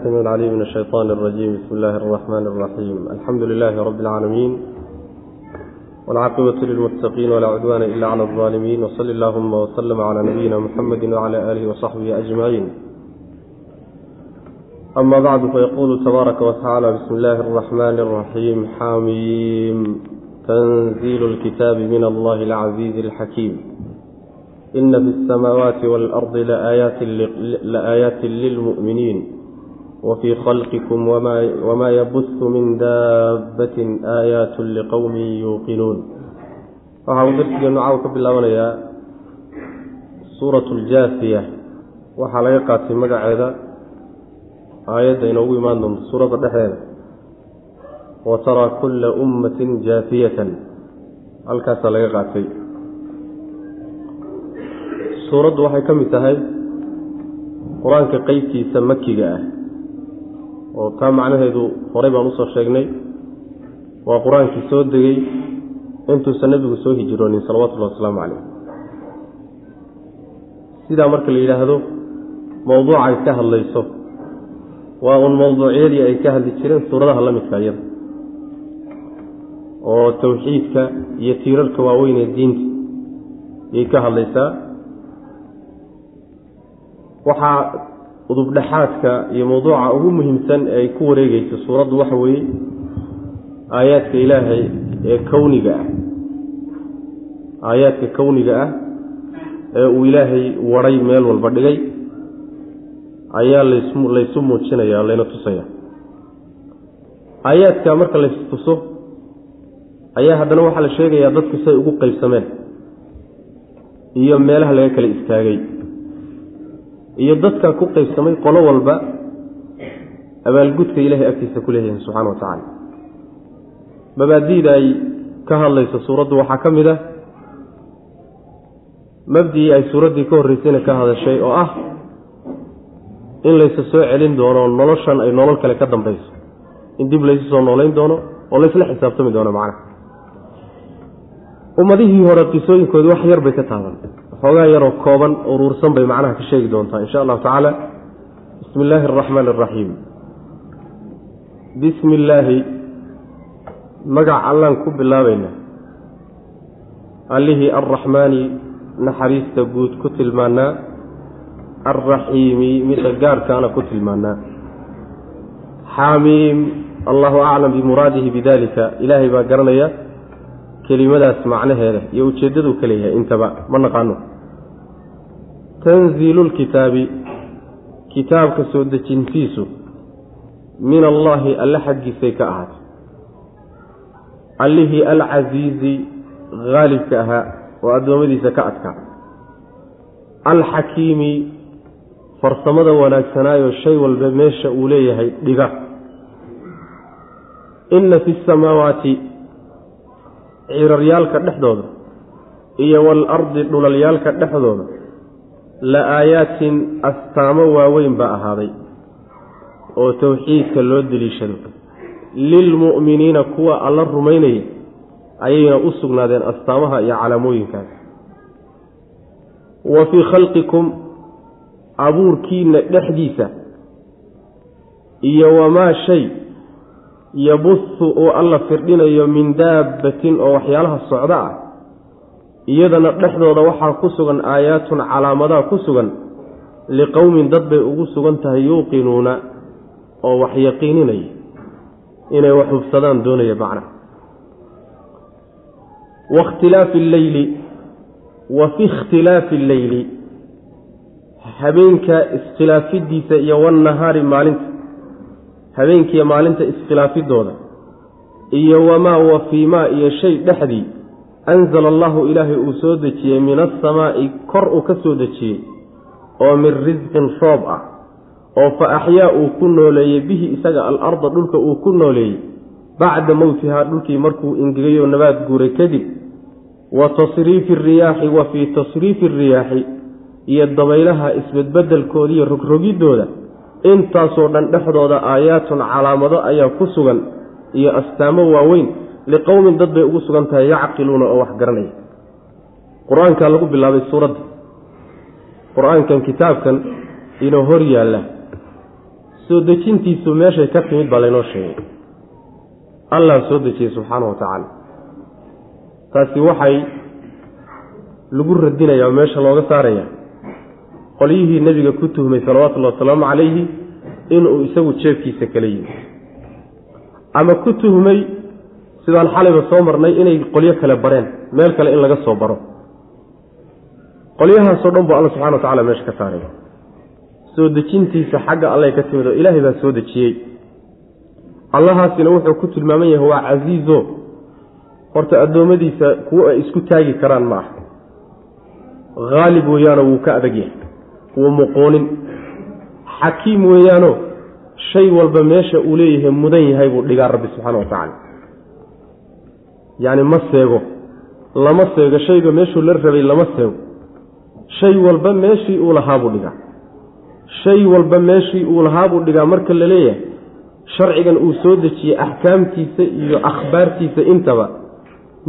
السميع العليم من الشيطان الرجيم بسم الله الرحمن الرحيم الحمد لله رب العالمين والعاقبة للمتقين ولا عدوان إلا على الظالمين وصل اللهم وسلم على نبينا محمد وعلى آله وصحبه أجمعين أما بعد فيقول تبارك وتعالى بسم الله الرحمن الرحيم حاميم تنزيل الكتاب من الله العزيز الحكيم إن في السماوات والأرض لآيات, لآيات للمؤمنين وفي خلقكم وما, وما يبث من دابة آيات لقوم يوقنون waxaa uu darsigeenu caaw ka bilaabanayaa suuratu aljaasiya waxaa laga qaatay magaceeda aayadda inoogu imaan doonto suuradda dhexdeeda wa taraa kulla ummatin jaafiyatan halkaasaa laga qaatay suuraddu waxay ka mid tahay qur-aanka qeybtiisa makiga ah oo taa macnaheedu horey baan u soo sheegnay waa qur'aankii soo degay intuusan nebigu soo hijroonin salawatullahi wasalaamu caleyh sidaa marka la yidhaahdo mowduuca ka hadlayso waa uun mowduucyadii ay ka hadli jireen suuradaha la midka iyada oo tawxiidka iyo tiirarka waaweyn ee diinta ayay ka hadlaysaa. Waxaa udubdhexaadka iyo mawduuca ugu muhiimsan ee ay ku wareegeyso suuraddu waxa weeye aayaadka ilaahay ee kowniga ah. Aayaadka kowniga ah ee uu ilaahay waray meel walba dhigay ayaa laysu muujinaya layna tusaya. Aayaadka marka laystuso ayaa haddana waxaa la sheegayaa dadku say ugu qeybsameen iyo meelaha laga kala istaagay iyo dadkaa ku qeybsamay qolo walba abaalgudka ilaahay agtiisa ku leeyahay subxana wa tacaala. Mabaadi'da ay ka hadlayso suuraddu waxaa ka mid ah mabdii ay suuraddii ka horreysayna ka hadashay oo ah in laysu soo celin doono noloshan ay nolol kale ka dambayso. In dib laysu soo noolayn doono oo laysla xisaabtami doono macnaha. Ummadihii hore qisooyinkoodii wax yar bay ka taaban xoogaa yaroo kooban uruursan bay macnaha ka sheegi doontaa insha allahu tacaala. Bismi illaahi araxmaan araxiim bismi illaahi magac allaan ku bilaabayna. Allihii arraxmaani naxariista guud ku tilmaanaa. Alraxiimi midda gaarkaana ku tilmaanaa. Xaamiim allahu aclam bimuraadihi bidalika ilaahay baa garanaya kelimadaas macnaheeda iyo ujeeddaduu ka leeyahay intaba ma naqaano tanziilu lkitaabi kitaabka soo dejintiisu min allaahi alle xaggiisay ka ahaatay. Allihii alcasiizi haalibka ahaa oo addoommadiisa ka adkaa alxakiimi farsamada wanaagsanaayo shay walba meesha uu leeyahay dhiga. Inna fi samaawaati ciraryaalka dhexdooda iyo waalardi dhulalyaalka dhexdooda la aayaatin astaamo waaweyn baa ahaaday oo towxiidka loo deliishado lilmu'miniina kuwa alla rumaynaya ayayna u sugnaadeen astaamaha iyo calaamooyinkaas wa fii khalqikum abuurkiina dhexdiisa iyo wamaa shay yabuhu uu alla firdhinayo min daabbatin oo waxyaalaha socda ah iyadana dhexdooda waxaa ku sugan aayaatun calaamadaa ku sugan liqowmin dad bay ugu sugan tahay yuuqinuuna oo wax yaqiininaya inay wax hubsadaan doonaya macna. Wakhtilaafi alleyli wa fi ikhtilaafi alleyli habeenka iskhilaafidiisa iyo wannahaari maalinta habeenkiiyo maalinta iskhilaafidooda iyo wamaa wa fii maa iyo shay dhexdii anzala allahu ilaahay uu soo dejiyey min asamaa'i kor uu ka soo dejiyey oo min risqin roob ah oo fa axyaa uu ku nooleeyey bihi isaga alarda dhulka uu ku nooleeyey bacda mowtihaa dhulkii markuu ingegayoo nabaad guuray kadib wa tasriifi riyaaxi wa fii tasriifi riyaaxi iyo dabaylaha isbedbedelkooda iyo rogrogiddooda intaasoo dhan dhexdooda aayaatun calaamado ayaa ku sugan iyo astaamo waaweyn liqowmin dad bay ugu sugan tahay yacqiluuna oo wax garanaya qur'aankaa lagu bilaabay suuradda qur'aankan kitaabkan inoo hor yaalla. Soo dejintiisu meeshay ka timid baa laynoo sheegay. Allah soo dejiyey subxaana wa tacaala. Taasi waxay lagu radinaya oo meesha looga saaraya qolyihii nebiga ku tuhmay salawatullahi wasalaamu calayhi inuu isagu jeebkiisa kala yimi ama ku tuhmay sidaan xalayba soo marnay inay qolyo kale bareen meel kale in laga soo baro. Qolyahaasoo dhan buu alla subxana wa tacala meesha ka saaray. Soo dejintiisa xagga allay ka timid oo ilaahay baa soo dejiyey. Allahaasina wuxuu ku tilmaaman yahay waa casiizo horta addoommadiisa kuwo ay isku taagi karaan ma aha. Haalib weeyaano wuu ka adag yahay. Wuu muqoonin. Xakiim weeyaano shay walba meesha uu leeyahay mudan yahay buu dhigaa rabbi subxaana wa tacaala yacni ma seego. Lama seego. Shayga meeshuu la rabay lama seego. Shay walba meeshii uu lahaa buu dhigaa. Shay walba meeshii uu lahaa buu dhigaa marka la leeyahay sharcigan uu soo dejiyey axkaamtiisa iyo akhbaartiisa intaba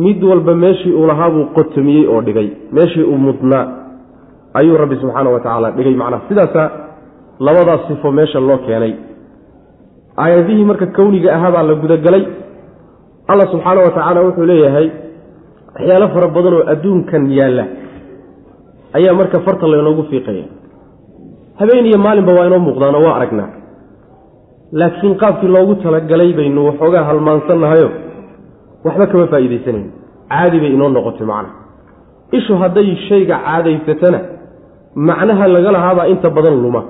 mid walba meeshii uu lahaa buu qotomiyey oo dhigay. Meeshii uu mudnaa. Ayuu rabbi subxaana wa tacaala dhigay macnaha. Sidaasaa labadaas sifo meesha loo keenay. Aayadihii marka kowniga ahaa baa la gudagalay allah subxaana wa tacaala wuxuu leeyahay waxyaalo fara badan oo adduunkan yaalla ayaa marka farta laynoogu fiiqaya. Habeen iyo maalinba waa inoo muuqdaano waa aragnaa laakiin qaabkii loogu talagalay baynu waxoogaa halmaansannahayo waxba kama faa'iidaysanayn caadi bay inoo noqotay macnaha ishu hadday shayga caadaysatana macnaha laga lahaabaa inta badan luma.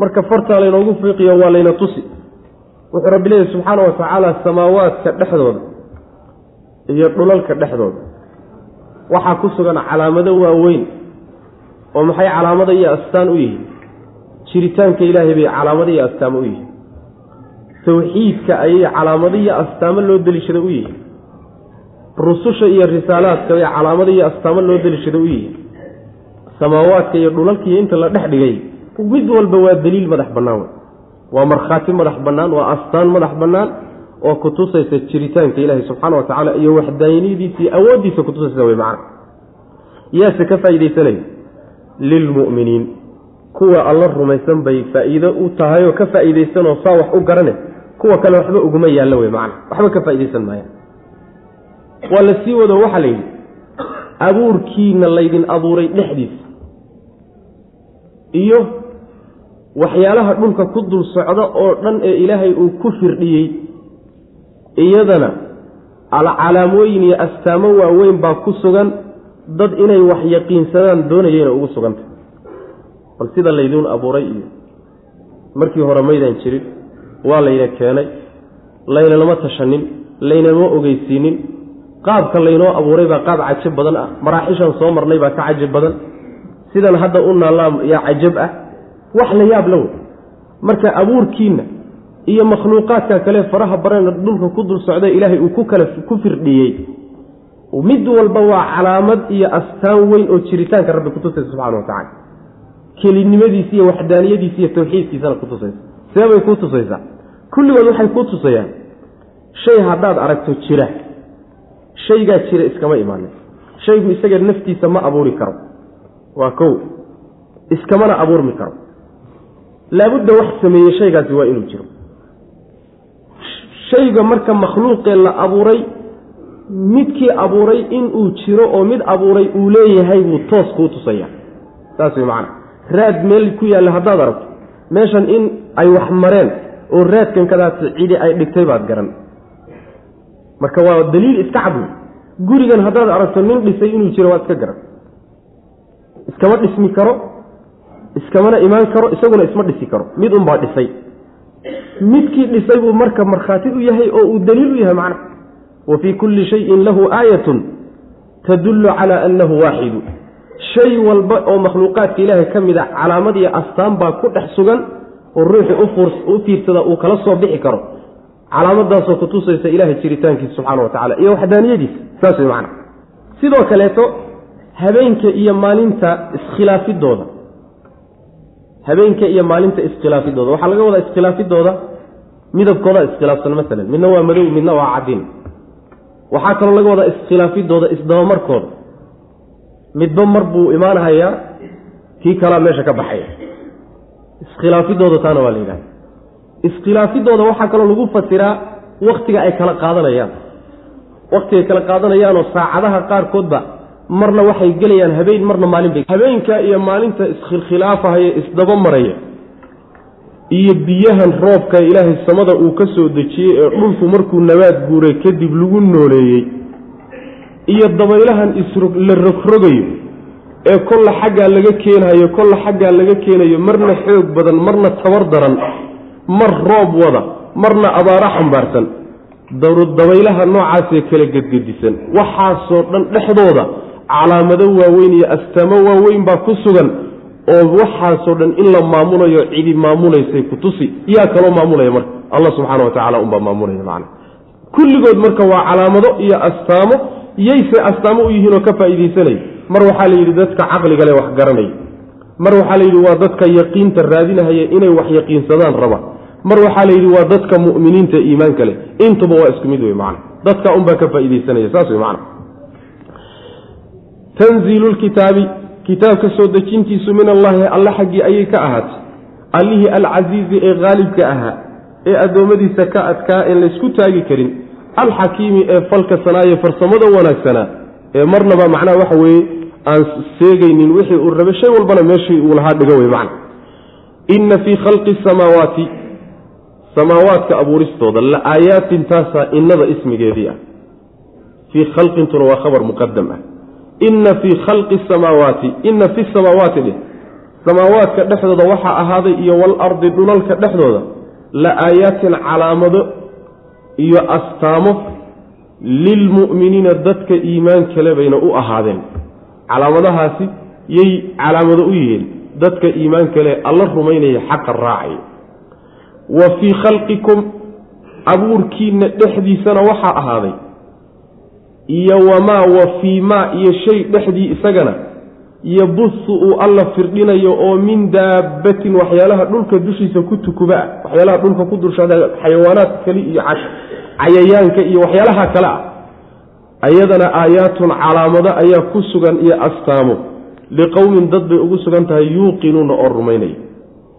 Marka fartaa laynoogu fiiqiyo waa layna tusi wuxuu rabbi leeyahy subxaana wa tacaala samaawaadka dhexdooda iyo dhulalka dhexdooda. Waxaa ku sugan calaamado waaweyn oo maxay calaamada iyo astaan u yihiin? Jiritaanka ilaahay bay calaamado iyo astaamo u yihiin. Tawxiidka ayay calaamado iyo astaamo loo deliishada u yihiin. Rususha iyo risaalaadka bay calaamado iyo astaamo loo deliishada u yihiin. Samaawaadka iyo dhulalkiiyo inta la dhex dhigay mid walba waa daliil madax bannaan wey waa markhaati madax bannaan waa astaan madax bannaan oo kutusaysa jiritaanka ilaahay subxaana wa tacaala iyo waxdaaniyadiisa iyo awooddiisa kutusaysa wey macana yaase ka faa'iidaysanaya lilmu'miniin kuwa alla rumaysan bay faa'iido u tahay oo ka faa'iidaysanoo saa wax u garane kuwa kale waxba uguma yaallo wey macana waxba ka faa'iidaysan maayaan. Waa la sii wado waxaa la yidhi abuurkiina laydin abuuray dhexdiisa iyo waxyaalaha dhulka ku dul socda oo dhan ee ilaahay uu ku firdhiyey iyadana alcalaamooyin iyo astaamo waaweyn baa ku sugan. Dad inay wax yaqiinsadaan doonayayna ugu sugantay bal sida layduun abuuray iyo markii hore maydaan jirin waa layna keenay laynanama tashanin laynama ogeysiinin. Qaabka laynoo abuuray baa qaab cajab badan ah. Maraaxishan soo marnay baa ka cajab badan. Sidan hadda u naallaa yaa cajab ah wax la yaab la wey marka abuurkiinna iyo makhluuqaadka kale faraha bareen dhulka ku dul socda ilaahay uu ku kala ku firdhiyey. Mid walba waa calaamad iyo astaan weyn oo jiritaanka rabbi kutusaysa subxana wa tacala kelinimadiisa iyo waxdaaniyadiisa iyo tawxiidkiisana kutusaysa seebay kuu tusaysaa. Kulligood waxay kuu tusayaan shay haddaad aragto jira. Shaygaa jira iskama imaanin. Shaygu isaga naftiisa ma abuuri karo. Waa kow iskamana abuurmi karo laabudda wax sameeye shaygaasi waa inuu jiro. Shayga marka makhluuqee la abuuray midkii abuuray inuu jiro oo mid abuuray uu leeyahay buu toos kuu tusaya saas way macana raad meel ku yaalla haddaad aragto meeshan in ay wax mareen oo raadkan kadaasi cidi ay dhigtay baad garan. Marka waa daliil iska cad wey gurigan haddaad aragto nin dhisay inuu jiro waad iska garan. Iskama dhismi karo iskamana imaan karo isaguna isma dhisi karo. Mid unbaa dhisay. Midkii dhisay buu marka markhaati u yahay oo uu daliil u yahay macna. Wa fii kulli shayin lahu aayatun tadullu calaa annahu waaxidu shay walba oo makhluuqaadka ilaahay ka mid a calaamad iyo astaan baa ku dhex sugan oo ruuxii u fiirsada uu kala soo bixi karo. Calaamadaasoo kutusaysa ilahay jiritaankiisa subxaana wa tacala iyo waxdaaniyadiisa saas way macna. Sidoo kaleeto habeenka iyo maalinta iskhilaafidooda habeenka iyo maalinta iskhilaafidooda. Waxaa laga wadaa iskhilaafidooda midabkooda iskhilaafsan masalan midna waa madow midna waa cadin waxaa kaloo laga wadaa iskhilaafidooda isdabamarkooda. Midba mar buu imaanhayaa kii kalaa meesha ka baxaya iskhilaafidooda taana waa la yidhahda iskhilaafidooda waxaa kaloo lagu fasiraa waktiga ay kala qaadanayaan. Waktiga ay kala qaadanayaanoo saacadaha qaarkoodba marna waxay gelayaan habeen marna maalin bay habeenka iyo maalinta iskhilkhilaafahaya isdaba maraya iyo biyahan roobka ilaahay samada uu ka soo dejiyey ee dhulku markuu nabaad guuray kadib lagu nooleeyey iyo dabaylahan isla rogrogayo ee kolla xaggaa laga keenayo kolla xaggaa laga keenayo marna xoog badan marna tabar daran mar roob wada marna abaaro xambaarsan dabaylaha noocaasee kala gedgedisan. Waxaasoo dhan dhexdooda calaamado waaweyn iyo astaamo waaweyn baa ku sugan oo waxaasoo dhan in la maamulayo cidi maamulaysay ku tusi. Yaa kaloo maamulaya marka. Allah subxaana wa tacala unbaa maamulaya macna. Kulligood marka waa calaamado iyo astaamo yayse astaamo u yihiin oo ka faa'iidaysanaya mar waxaa la yidhi dadka caqliga leh wax garanaya mar waxaa la yidhi waa dadka yaqiinta raadinahaya inay wax yaqiinsadaan raba. Mar waxaa la yidhi waa dadka mu'miniinta iimaanka leh. Intuba waa isku mid wey macna. Dadka unbaa ka faa'iidaysanaya saas wey macna tanziilu lkitaabi kitaabka soo dejintiisu min allahi alle xaggii ayay ka ahaatay. Allihii alcasiizi ee haalibka ahaa ee addoommadiisa ka adkaa een laysku taagi karin. Alxakiimi ee falka sanaaye farsamada wanaagsanaa ee marnaba macnaha waxa weeye aan seegaynin wixii uu rabay shay walbana meeshii uu lahaa dhigo wey macna. Inna fii khalqi samaawaati samaawaadka abuuristooda la aayaatin taasaa innada ismigeedii ah. Fii khalqintuna waa khabar muqadam ah inna fii khalqi samaawaati. Inna fi samaawaati dheh samaawaadka dhexdooda waxaa ahaaday iyo walardi dhulalka dhexdooda. La aayaatin calaamado iyo astaamo lilmu'miniina dadka iimaan kale bayna u ahaadeen. Calaamadahaasi yay calaamado u yihiin. Dadka iimaan kale alla rumaynaya xaqa raacaya wa fii khalqikum abuurkiinna dhexdiisana waxaa ahaaday iyo wamaa wa fii maa iyo shay dhexdii isagana yabusu uu alla firdhinayo oo min daabbatin waxyaalaha dhulka dushiisa ku tukuba ah waxyaalaha dhulka ku dulshada xayawaanaad kale iyo cayayaanka iyo waxyaalaha kale ah ayadana aayaatun calaamado ayaa ku sugan iyo astaamo. Liqowmin dad bay ugu sugan tahay yuuqinuuna oo rumaynaya.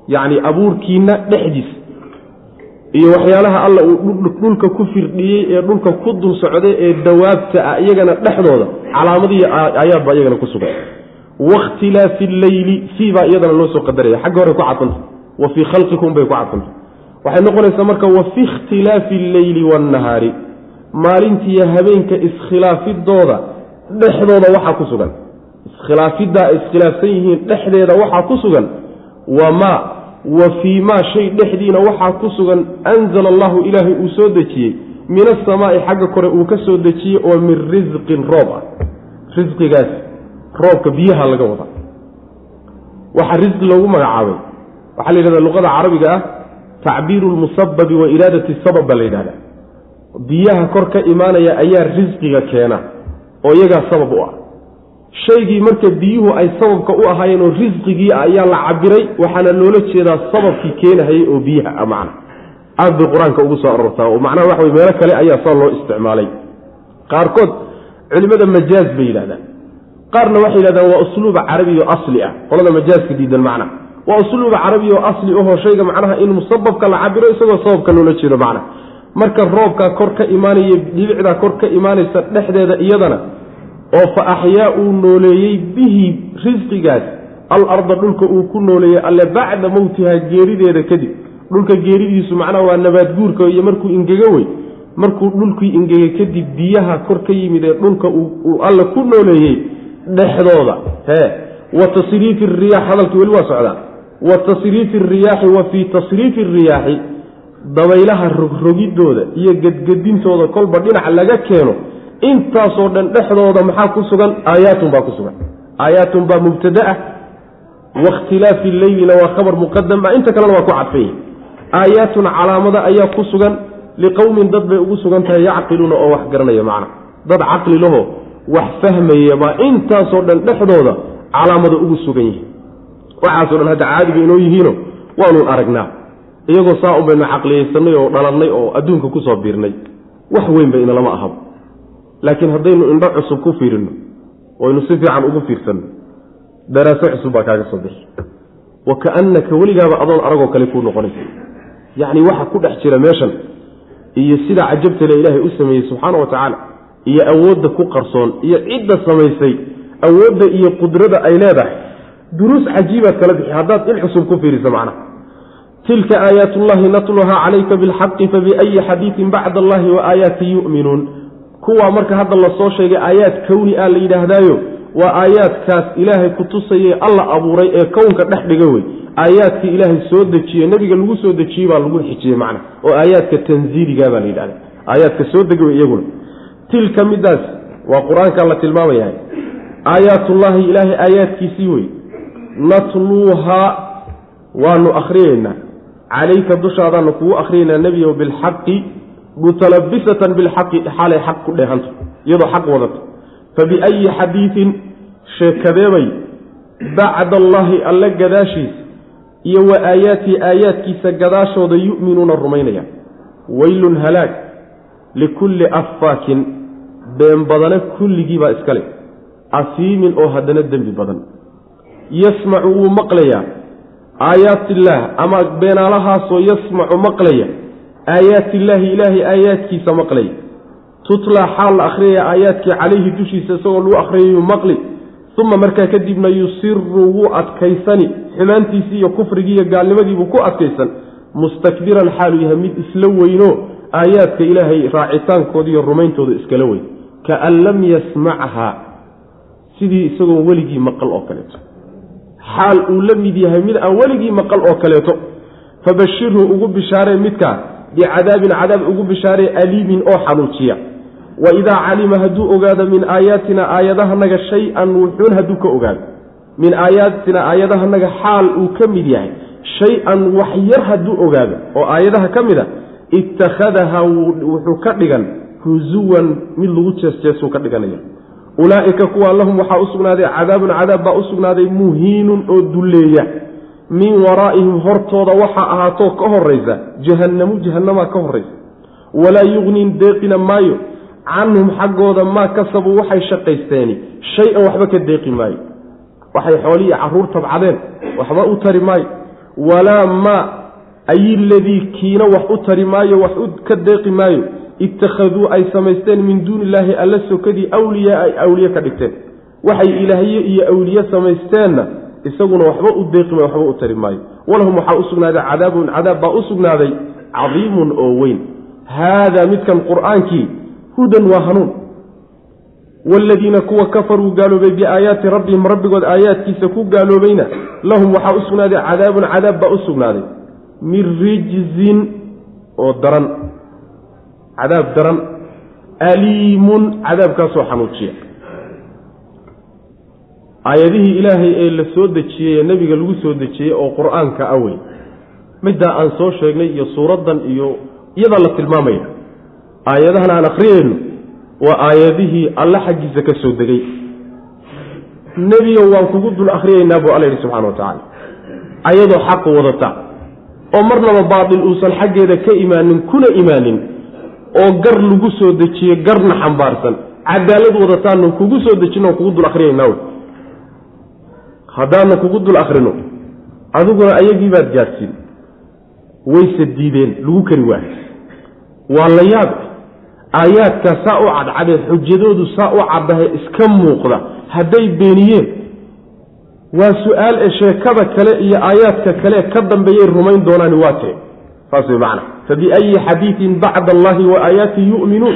Yacni abuurkiina dhexdiisa iyo waxyaalaha alla uu dhulka ku firdhiyey ee dhulka ku dul socday ee dawaabta ah iyagana dhexdooda calaamadiiy aayaad baa iyagana ku sugan. Wakhtilaafi alleyli sii baa iyadana loo soo qadaraya. Xagga hore ku cadfanta wa fii khalqikum bay ku cadfanta waxay noqonaysaa marka wa fi ikhtilaafi alleyli waannahaari maalintiiyo habeenka iskhilaafidooda dhexdooda waxaa ku sugan. Iskhilaafiddaa ay iskhilaafsan yihiin dhexdeeda waxaa ku sugan. Wamaa wa fii maa shay dhexdiina waxaa ku sugan anzala allahu ilaahay uu soo dejiyey min asamaa'i xagga kore uu ka soo dejiyey oo min risqin roob ah. Risqigaas roobka biyaha laga wadaa waxaa risqi loogu magacaabay. Waxaa la yidhahdaa luqada carabiga ah tacbiiru lmusababi wa iraadati sabab baa la yidhahda biyaha kor ka imaanaya ayaa risqiga keena oo iyagaa sabab u ah shaygii marka biyuhu ay sababka u ahaayeen oo risqigii ayaa la cabiray waxaana loola jeedaa sababkii keenahayay oo biyaha ah macna. Aad bay qur'aanka ugu soo arortaa oo macnaha waxa wey meelo kale ayaa saa loo isticmaalay. Qaarkood culimada majaaz bay yidhahdaan qaarna waxay yidhahdaan waa usluuba carabiyo asli ah. Qolada majaaska diidan macnaha waa usluuba carabiya oo asli ahoo shayga macnaha in musababka la cabiro isagoo sababka loola jeedo macna. Marka roobkaa kor ka imaanaya dhibicdaa kor ka imaanaysa dhexdeeda iyadana oo fa axyaa uu nooleeyey bihi risqigaas alarda dhulka uu ku nooleeyey alle bacda mowtihaa geerideeda kadib. Dhulka geeridiisu macnaha waa nabaad guurka iyo markuu ingega wey markuu dhulkii ingegay kadib biyaha kor ka yimid ee dhulka uu alle ku nooleeyey dhexdooda. Hee wa tasriifi riyaax hadalkii weli waa socdaa. Wa tasriifi riyaaxi wa fii tasriifi riyaaxi dabaylaha rogrogidooda iyo gedgedintooda kolba dhinac laga keeno intaasoo dhan dhexdooda maxaa ku sugan? Aayaatun baa ku sugan. Aayaatun baa mubtada ah. Wakhtilaafi leylina waa khabar muqadam ah. Inta kalena waa ku cadfanya aayaatun calaamado ayaa ku sugan. Liqowmin dad bay ugu sugan tahay yacqiluuna oo wax garanaya macna. Dad caqli laho wax fahmaya baa intaasoo dhan dhexdooda calaamado ugu sugan yihi waxaasoo dhan hadda caadiga inoo yihiino waanuun aragnaa. Iyagoo saa un baynu caqliyaysanay oo dhalannay oo adduunka ku soo biirnay. Wax weynba inalama ahaba laakiin haddaynu indho cusub ku fiirino oynu si fiican ugu fiirsanno. Daraaso cusub baa kaaga soo bixi wa kaannaka weligaaba adoon aragoo kale kuu noqonaysa yacni waxa ku dhex jira meeshan iyo sida cajabtale ilaahay u sameeyey subxaana wa tacaala iyo awoodda ku qarsoon iyo cidda samaysay awoodda iyo qudrada ay leedahay duruus cajiibaad kala bixi haddaad il cusub ku fiiriso macnaha tilka aayaatullahi natluhaa calayka bilxaqi fabiayi xadiidin bacda allahi wa aayaati yu'minuun kuwaa marka hadda la soo sheegay aayaad kowni ah la yidhaahdaayo waa aayaadkaas ilaahay ku tusayay alla abuuray ee kownka dhex dhiga wey aayaadkii ilaahay soo dejiye nebiga lagu soo dejiyey baa lagu xijiyey macna oo aayaadka tanziiliga baa la yidhahda aayaadka soo dega wey iyaguna. Tilka midaas waa qur'aankaa la tilmaamayahay aayaatullaahi ilaahay aayaadkiisii wey natluuhaa waanu akhriyeynaa. Calayka dushaadaanu kugu akhriyaynaa nebiyow bilxaqi mutalabisatan bilxaqi xaalay xaq ku dheehanto iyadoo xaq wadato. Fabiayi xadiidin sheekadeebay bacda allaahi alle gadaashiisa iyo wa aayaatii aayaadkiisa gadaashooda yu'minuuna rumaynayaan weylun halaag likulli affaakin been badane kulligii baa iskale asiimin oo haddana dembi badan. Yasmacu wuu maqlayaa. Aayaatillaah ama beenaalahaasoo yasmacu maqlaya aayaatillaahi ilaahay aayaadkiisa maqlaya tutlaa xaal la akhriyaya aayaadkii calayhi dushiisa isagoo lagu akhriyayu maqli. Uma markaa kadibna yusiru wuu adkaysani xumaantiisii iyo kufrigii iyo gaalnimadiibuu ku adkaysan. Mustakbiran xaalu yahay mid isla weyno aayaadka ilaahay raacitaankooda iyo rumayntooda iskala weyn. Kaan lam yasmachaa sidii isagoo weligii maqal oo kaleeto. Xaal uu la mid yahay mid aan weligii maqal oo kaleeto. Fabashirhu ugu bishaaree midkaa bicadaabin cadaab ugu bishaaree aliimin oo xanuujiya wa idaa calima hadduu ogaado min aayaatina aayadahanaga shay-an wuxuun hadduu ka ogaado min aayaatina aayadahanaga xaal uu ka mid yahay shay-an wax yar hadduu ogaado oo aayadaha ka mid a ittakhadaha wuxuu ka dhigan husuwan mid lagu jeesjeesuu ka dhiganaya ulaa'ika kuwa lahum waxaa u sugnaaday cadaabun cadaab baa u sugnaaday muhiinun oo dulleeya min waraa'ihim hortooda waxaa ahaatoo ka horaysa jahannamu jahannamaa ka horaysa walaa yugnin deeqina maayo canhum xaggooda maa kasabuu waxay shaqaysteeni shay-an waxba ka deeqi maayo. Waxay xoolihii carruur tabcadeen waxba u tari maayo. Walaa maa ayiladii kiina wax u tari maayo wax ka deeqi maayo. Ittakhaduu ay samaysteen min duuni illaahi alla sokadii awliyaa ay awliye ka dhigteen. Waxay ilaahye iyo awliye samaysteenna isaguna waxba u deeqi maayo waxba u tari maayo. Walahum waxaa u sugnaaday cadaabun cadaab baa u sugnaaday cadiimun oo weyn. Haadaa midkan qur'aankii hudan waa hanuun. Waaladiina kuwa kafaruu gaaloobay biaayaati rabbihim rabbigood aayaadkiisa ku gaaloobayna lahum waxaa u sugnaaday cadaabun cadaab baa u sugnaaday. Min rijzin oo daran. Cadaab daran. Aliimun cadaabkaasoo xanuujiya aayadihii ilaahay ee la soo dejiyey ee nebiga lagu soo dejiyey oo qur'aanka awey ah middaa aan soo sheegnay iyo suuraddan iyo iyadaa la tilmaamaya aayadahan aan akhriyayno waa aayadihii alle xaggiisa ka soo degay. Nebiga waan kugu dul akhriyaynaa buu alla yidhi subxana wa tacaala. Ayadoo xaq wadata. Oo marnaba baatil uusan xaggeeda ka imaanin kuna imaanin. Oo gar lagu soo dejiye garna xambaarsan. Cadaalad wadataanu kugu soo dejino kugu dul akrinaynaa haddaana kugu dul akrino adiguna ayagii baad gaadhsiin. Wayse diideen lagu kari waayo. Waa la yaab aayaadkaa saa u cadcadee xujadoodu saa u caddahe iska muuqda hadday beeniyeen. Waa su'aal ee sheekada kale iyo aayaadka kale ka dambeeyay rumayn doonaani waa tee. Saas way macna. Fabiayi xadiidin bacda allahi wa aayaati yu'minuun.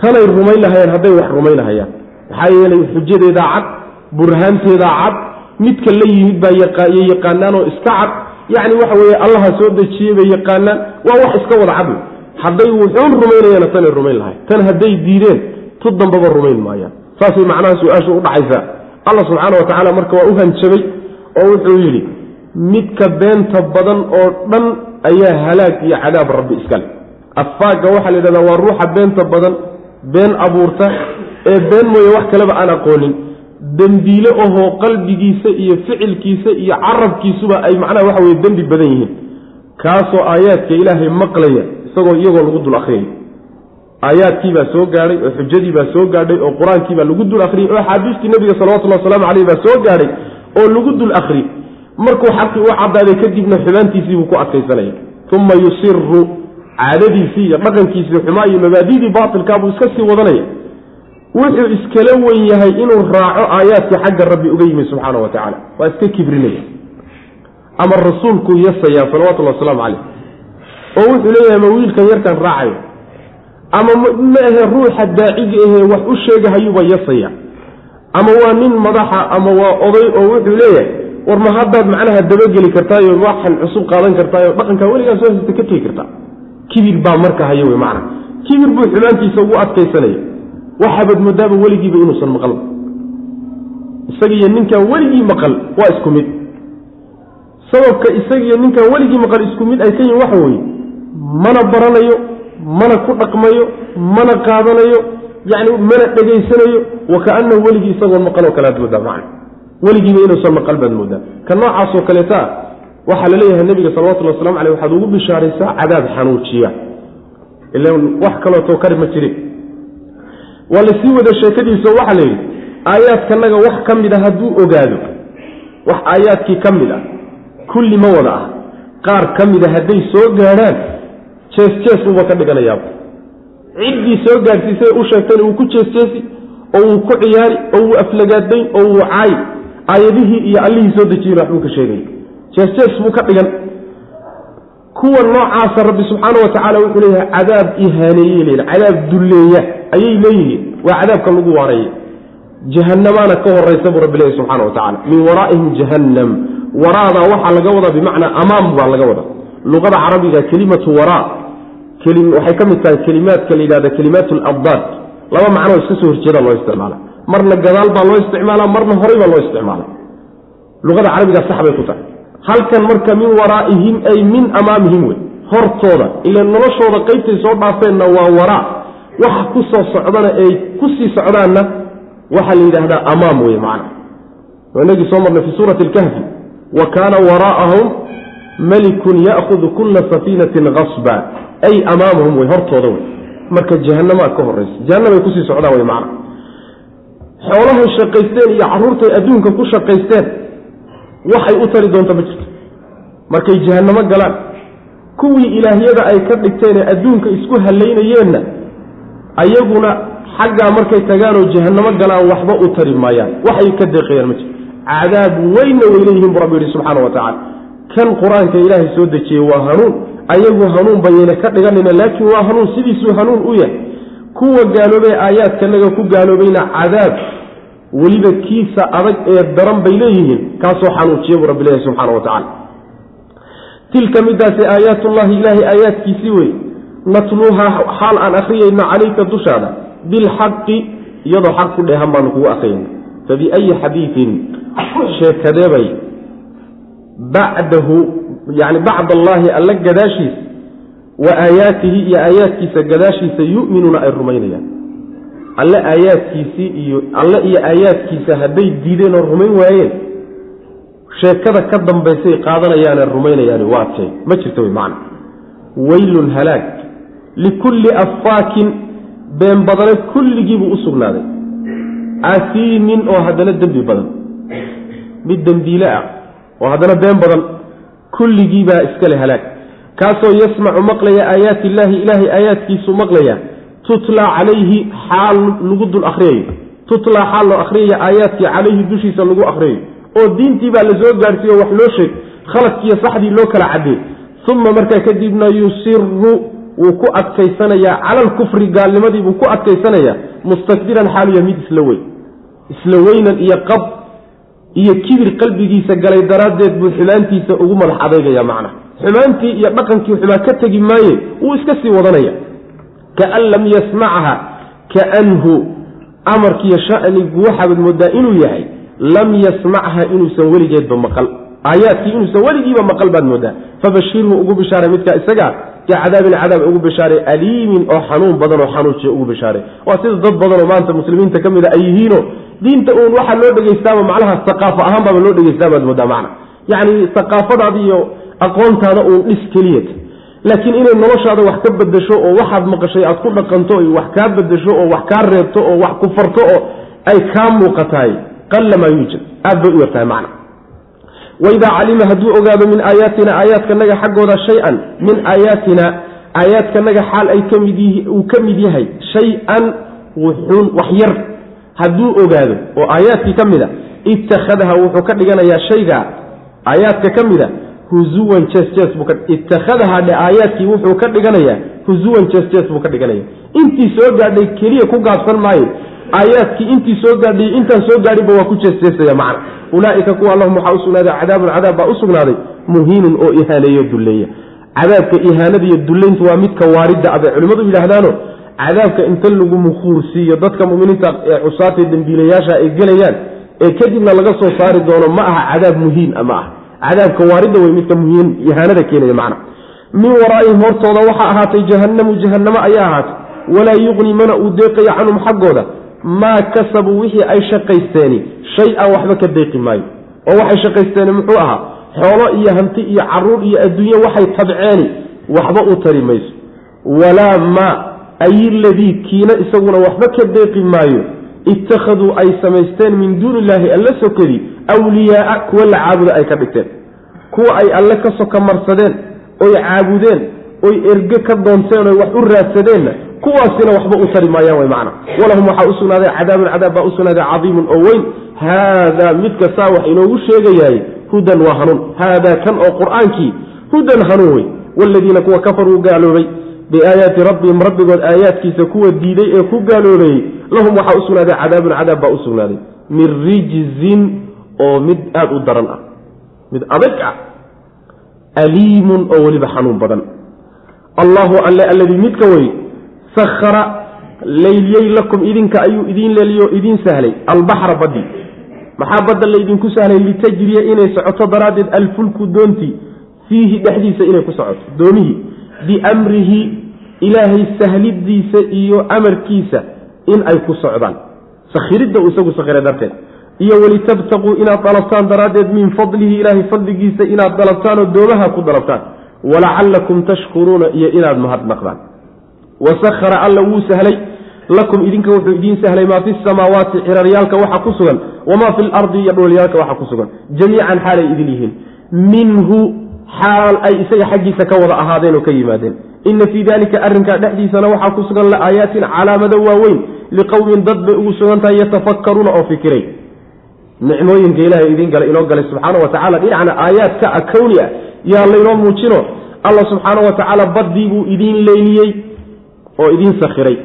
Tanay rumayn lahayeen hadday wax rumayn lahayaan maxaa yeelay xujadeedaa cad burhaanteedaa cad midka la yimid baa yay yaqaanaan oo iska cad. Yacni waxa weeye allaha soo dejiyey bay yaqaanaan. Waa wax iska wada cad hadday wuxuun rumaynayaana tanay rumayn lahayn tan hadday diideen tu dambaba rumayn maayaan. Saasay macnaha su'aashu u dhacaysaa. Allah subxaana wa tacaala marka waa u hanjabay oo wuxuu yidhi midka beenta badan oo dhan ayaa halaag iyo cadaab rabbi iskale. Afaaga waxaa la yidhahdaa waa ruuxa beenta badan been abuurta ee been mooye wax kaleba aan aqoonin dembiile ahoo qalbigiisa iyo ficilkiisa iyo carabkiisuba ay macnaha waxa weye dembi badan yihiin. Kaasoo aayaadka ilaahay maqlaya isagoo iyagoo lagu dul akhriyay. Aayaadkiibaa soo gaadhay oo xujadiibaa soo gaadhay oo qur'aankiibaa lagu dul akhriyey oo axaadiistii nebiga salawatullhi wasalaamu caleyh baa soo gaadhay oo lagu dul akhriyey markuu xaqii u cadaaday kadibna xumaantiisiibuu ku adkaysanaya. Uma yusiru caadadiisii iyo dhaqankiisii xumaa iyo mabaadidii baatilkaabuu iska sii wadanaya wuxuu iskala wen yahay inuu raaco aayaadkii xagga rabbi uga yimi subxaana wa tacaala. Waa iska kibrinaya. Ama rasuulkuu yasaya salawatullahi wasalaamu caleyh oo wuxuu leeyahay ma wiilkan yarkan raacayo? Ama ma ahe ruuxa daaciga ahee wax u sheegahayuuba yasaya? Ama waa nin madaxa ama waa oday? Oo wuxuu leeyahay war ma haddaad macnaha dabageli kartaayo waxan cusub qaadan kartaayo dhaqankaa weligaa soo hasta ka tegi kartaa kibir baa marka haya wey macna. Kibir buu xumaantiisa ugu adkaysanaya waxaabad moodaaba weligiiba inuusan maqalba isagiiyo ninkaan weligii maqal waa isku mid. Sababka isagiiyo ninkaan weligii maqal isku mid ay ka yihiin waxa weeye mana baranayo mana ku dhaqmayo mana qaadanayo yani mana dhegaysanayo wakaanahu weligii isagoon maqaloo kalead moodaa man weligiiba inuusan maqal baad moodaa ka noocaasoo kaleeta waxaa la leeyahay nabiga salawatulli waslamu aleyh waxaad ugu bishaaraysaa cadaab xanuujiya. Ila wax kalootoo kari ma jirin waa la sii wada sheekadiisa waxaa la yidhi aayaadkanaga wax ka mid a hadduu ogaado wax aayaadkii ka mid ah kulli ma wada ah qaar ka mida hadday soo gaadhaan jees jees buuba ka dhiganayaaba ciddii soo gaadhsiisay u sheegtayna wuu ku jeesjeesi oo wuu ku ciyaari oo wuu aflagaadayn oo wuu caayi. Aayadihii iyo allihii soo dejiyena waxbuu ka sheegaya jees-jees buu ka dhigan kuwa noocaasa rabbi subxaana wa tacaala wuxuu leeyahay cadaab ihaaneeyey leeyihiin cadaab dulleeya ayay leeyihiin waa cadaabka lagu waareeya jahanamaana ka horaysa buu rabbi leeyahy subxana wa tacala min waraa'ihim jahannam. Waraadaa waxaa laga wadaa bimacnaa amaam baa laga wadaa. Luqada carabiga kelimatu waraa. Waxay ka mid tahay kelimaadka la yidhahda kelimaat labdaad laba macnoo iska soo horjeeda loo isticmaala. Marna gadaal baa loo isticmaala marna horay baa loo isticmaala luqada carabiga sax bay ku tahay halkan marka min waraa'ihim ay min amaamihim wey. Hortooda ila noloshooda qaybtay soo dhaafeenna waa waraa. Waxa ku soo socdana ay ku sii socdaanna waxaa la yidhaahdaa amaam wey macna. Inagii soo marnay fi suurati alkahfi. Wa kaana waraa'ahum malikun ya'hudu kula safiinatin kasba ay amaamahum wey hortooda wey. Marka jahanamaa ka horaysa jahanamay ku sii socdaan wey macna. Xoolahay shaqaysteen iyo carruurtay adduunka ku shaqaysteen waxay u tari doonta ma jirto. Markay jahanamo galaan kuwii ilaahyada ay ka dhigteenee adduunka isku hallaynayeenna ayaguna xaggaa markay tagaanoo jahanamo galaan waxba u tari maayaan. Waxay ka deeqayaan ma jirto. Cadaab weynna way leeyihiin buu rabbi yihi subxaana wa tacala kan qur'aanka ilaahay soo dejiyey waa hanuun. Ayagu hanuun bayayna ka dhiganina laakiin waa hanuun sidiisuu hanuun u yahay. Kuwa gaaloobee aayaadkanaga ku gaaloobayna cadaab weliba kiisa adag ee daran bay leeyihiin kaasoo xanuujiya buu rabbi leeyahy subxana wa tacala tilka midaasi aayaatullahi ilaahay aayaadkiisii wey natluuhaa xaal aan akhriyayno calayka dushaada bilxaqi iyadoo xaq ku dheehan baanu kugu akhriyayna. Fabiayi xadiidin sheekadeebay bacdahu yani bacd allaahi alla gadaashiisa wa aayaatihi iyo aayaadkiisa gadaashiisa yu'minuuna ay rumaynayaan alle aayaadkiisii iyo alle iyo aayaadkiisa hadday diideen oo rumayn waayeen sheekada ka dambaysay qaadanayaane rumaynayaani waa tee. Ma jirta wey macna. Weylun halaag likulli affaakin been badane kulligiibuu u sugnaaday. Asiimin oo haddana dembi badan. Mid dembiile ah oo haddana been badan kulligiibaa iskale halaag. Kaasoo yasmacu maqlaya aayaati illaahi ilaahay aayaadkiisu maqlaya tutlaa calayhi xaal lagu dul akhriyayo tutlaa xaal loo akhriyaya aayaadkii calayhi dushiisa lagu akhriyayo oo diintii baa la soo gaadhsiiye o wax loo sheeg khaladkiiyo saxdii loo kala caddeey uma markaa kadibna yusiru wuu ku adkaysanayaa cala alkufri gaalnimadiibuu ku adkaysanayaa mustakbiran xaaluya mid isla weyn. Isla weynan iyo qab iyo kibir qalbigiisa galay daraaddeed buu xumaantiisa ugu madax adeygaya macna xumaantii iyo dhaqankii xumaa ka tegi maaye wuu iska sii wadanaya kaan lam yasmacha kaanhu amarkiiyo shanigu waxaabad moodaa inuu yahay lam yasmacha inuusan weligeedba maqal aayaadkii inuusan weligiiba maqal baad moodaa fabashirhu ugu bishaaray midkaa isagaa bicadaabin cadaab ugu bishaaray aliimin oo xanuun badan oo xanuujiya ugu bishaaray waa sida dad badanoo maanta muslimiinta ka mid a ay yihiino diinta uun waxaa loo dhegeystaaba macnaha saqaafo ahaan baaba loo dhegeysta baad moodaa macna yacni saqaafadaada aqoontaada uun dhis keliyata laakiin inay noloshaada wax ka bedesho oo waxaad maqashay aad ku dhaqanto iyo wax kaa bedesho oo wax kaa reebto oo wax ku farto oo ay kaa muuqatahay qalla maa yuujad aad bay u yartahay macna. Waidaa calima hadduu ogaado min aayaatina aayaadkanaga xaggooda shay-an min aayaatina aayaadkanaga xaal ay ka mid uu ka mid yahay shay-an wuxuun wax yar. Hadduu ogaado oo aayaadkii ka mid a ittakhadaha wuxuu ka dhiganayaa shaygaa aayaadka ka mid a huzuwan jees buu ittakhadaha dhe aayaadkii wuxuu ka dhiganayaa huzuwan jees buu ka dhiganaya intii soo gaadhay keliya ku gaabsan maayo. Aayaadkii intii soo gaadhay intaan soo gaadhinba waa ku jeesjeesaya macna ulaaika kuwa allahum waxaa usugnaaday cadaabun cadaab baa usugnaaday muhiinun oo ihaaneeyo dulleeya. Cadaabka ihaanada iyo dullayntu waa midka waaridda abay culimmadu yidhaahdaano cadaabka inta lagu mukhuursiiyo dadka muminiinta ee cusaatee dembiilayaasha ay gelayaan ee kadibna laga soo saari doono ma aha cadaab muhiin ma ah cadaabka waaridda wey midka muhiin ihaanada keenaya macna. Min waraa'ihim hortooda waxaa ahaatay jahannamu jahannamo ayaa ahaatay. Walaa yuqni mana uu deeqayo canhum xaggooda. Maa kasabuu wixii ay shaqaysteeni shay-an waxba ka deeqi maayo. Oo waxay shaqaysteeni muxuu ahaa xoolo iyo hanti iyo carruur iyo adduunye waxay tabceeni waxba u tari mayso. Walaa maa ayiladii kiina isaguna waxba ka deeqi maayo ittakhaduu ay samaysteen min duuni illaahi alla sokadii awliyaaa kuwa la caabuda ay ka dhigteen kuwa ay alle ka soka marsadeen oy caabudeen oy erge ka doonteen oy wax u raadsadeenna kuwaasina waxba u tari maayaan way macna walahum waxaa u sugnaaday cadaabun cadaab baa u sugnaaday cadiimun oo weyn haadaa midka saa wax inoogu sheegayahay hudan waa hanuun haadaa kan oo qur'aankii hudan hanuun wey waaladiina kuwa kafaruu gaaloobay biaayaati rabbihim rabbigood aayaadkiisa kuwa diiday ee ku gaaloobeeyey lahum waxaa u sugnaaday cadaabun cadaab baa u sugnaaday. Min rijzin oo mid aada u daran ah. Mid adag ah. Aliimun oo weliba xanuun badan. Allahu alle alladii midka wey sahara layliyey lakum idinka ayuu idiin leeliyo idiin sahlay. Albaxra baddi. Maxaa badda laydinku sahlay? Litajriya inay socoto daraaddeed alfulku doontii fiihi dhexdiisa inay ku socoto. Doomihii biamrihi ilaahay sahlidiisa iyo amarkiisa in ay ku socdaan. Sakhiridda uu isagu sakhiray darteed. Iyo walitabtaquu inaad dalabtaan daraaddeed min fadlihi ilaahay fadligiisa inaad dalabtaan oo doomaha ku dalabtaan walacallakum tashkuruuna iyo inaad mahadnaqdaan wasahara alla wuu sahlay. Lakum idinka wuxuu idiin sahlay maa fi samaawaati ciraryaalka waxa ku sugan. Wamaa fi lardi iyo dholyaalka waxa ku sugan. Jamiican xaalay idin yihiin. Minhu xaal ay isaga xaggiisa ka wada ahaadeen oo ka yimaadeen ina fii dalika arrinkaa dhexdiisana waxaa ku sugan la aayaatin calaamado waaweyn liqowmin dad bay ugu sugan tahay yatafakkaruuna oo fikiray. Nicmooyinka ilaahay idiin gala inoo galay subxaana wa tacala dhinacna aayaadka a kowni ah yaa laynoo muujino alla subxaana wa tacaala baddii buu idiin leyliyey oo idiin sakhiray.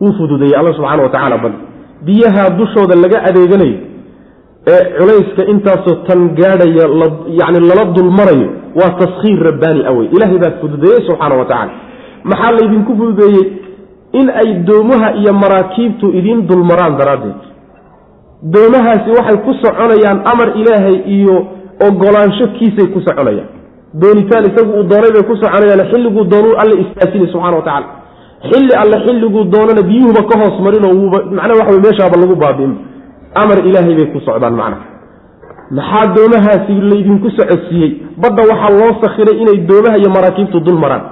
Wuu fududeeyey alla subxaana wa tacala baddi. Biyaha dushooda laga adeeganayo ee culayska intaasoo tan gaadhaya yani lala dulmarayo waa taskhiir rabbaani awey ilaahay baa fududeeyey subxaana wa tacala maxaa laydinku fududeeyey? In ay doomaha iyo maraakiibtu idiin dulmaraan daraaddeed. Doomahaasi waxay ku soconayaan amar ilaahay iyo ogolaansho kiisay ku soconayaan. Doonitaan isagu uu doonay bay ku soconayaan xilliguu doonuu alle istaasini subxana wa tacala xilli alle xilliguu doonana biyuhuba ka hoos marinoo wuuba macnaha waxa wey meeshaaba lagu baabi'in amar ilaahay bay ku socdaan macnaha maxaa doomahaasi laydinku socodsiiyey? Badda waxaa loo sakhiray inay doomaha iyo maraakiibtu dul maraan.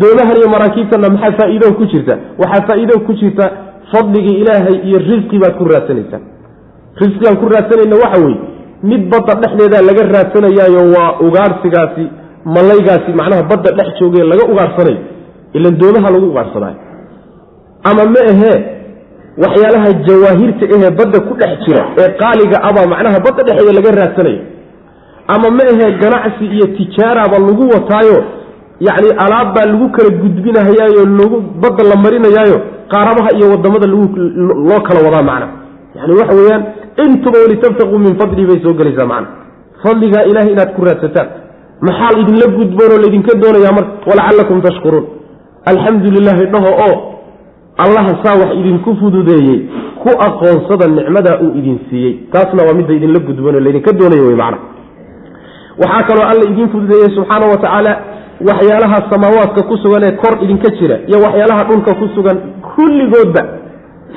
Doomahan iyo maraakiibtana maxaa faa-iido ku jirta? Waxaa faa-iido ku jirta fadligii ilaahay iyo risqi baad ku raadsanaysaan risqigaan ku raadsanayna waxa weeye mid badda dhexdeeda laga raadsanayaayo waa ugaarsigaasi malaygaasi macnaha badda dhex jooge laga ugaarsanayo ilan doomaha lagu ugaarsadaayo ama ma ahee waxyaalaha jawaahirta ahee badda ku dhex jira ee qaaliga abaa macnaha badda dhexeeda laga raadsanayo ama ma ahee ganacsi iyo tijaaraba lagu wataayo yacni alaab baa lagu kala gudbinahayaayo lagu badda la marinayaayo qaarabaha iyo waddamada loo kala wadaa macna. Yani waxa weeyaan intuba walitabtaquu min fadlihi bay soo gelaysaa macna. Fadligaa ilahay inaad ku raadsataan. Maxaa idinla gudboonoo laydinka doonayaa marka? Walacallakum tashkuruun. Alxamdu lilaahi dhaho oo allaha saa wax idinku fududeeyey ku aqoonsada nicmadaa uu idin siiyey. Taasna waa midda idinla gudboonoo laydinka doonaya wey macna. Waxaa kaloo alla idiin fududeeyey subxaana wa tacaala waxyaalaha samaawaadka ku sugan ee kor idinka jira iyo waxyaalaha dhulka ku sugan kulligoodba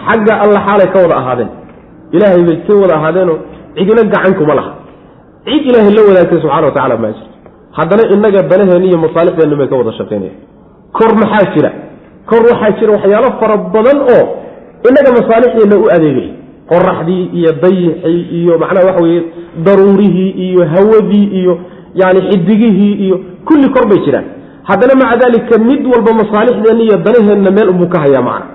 xagga alla xaalay ka wada ahaadeen. Ilaahay bay ka wada ahaadeenoo cidina gacan kuma laha. Cid ilaahay la wadaagtay subxana wa tacala maa jirto. Haddana innaga danaheenna iyo masaalixdeenna bay ka wada shaqaynaya kor maxaa jira kor waxaa jira waxyaalo fara badan oo innaga masaalixdeenna u adeegay. Qoraxdii iyo dayixii iyo macnaha waxa weye daruurihii iyo hawadii iyo yani xidigihii iyo kulli kor bay jiraan. Haddana maca dalika mid walba masaalixdeenna iyo danaheenna meel unbuu ka hayaa macna.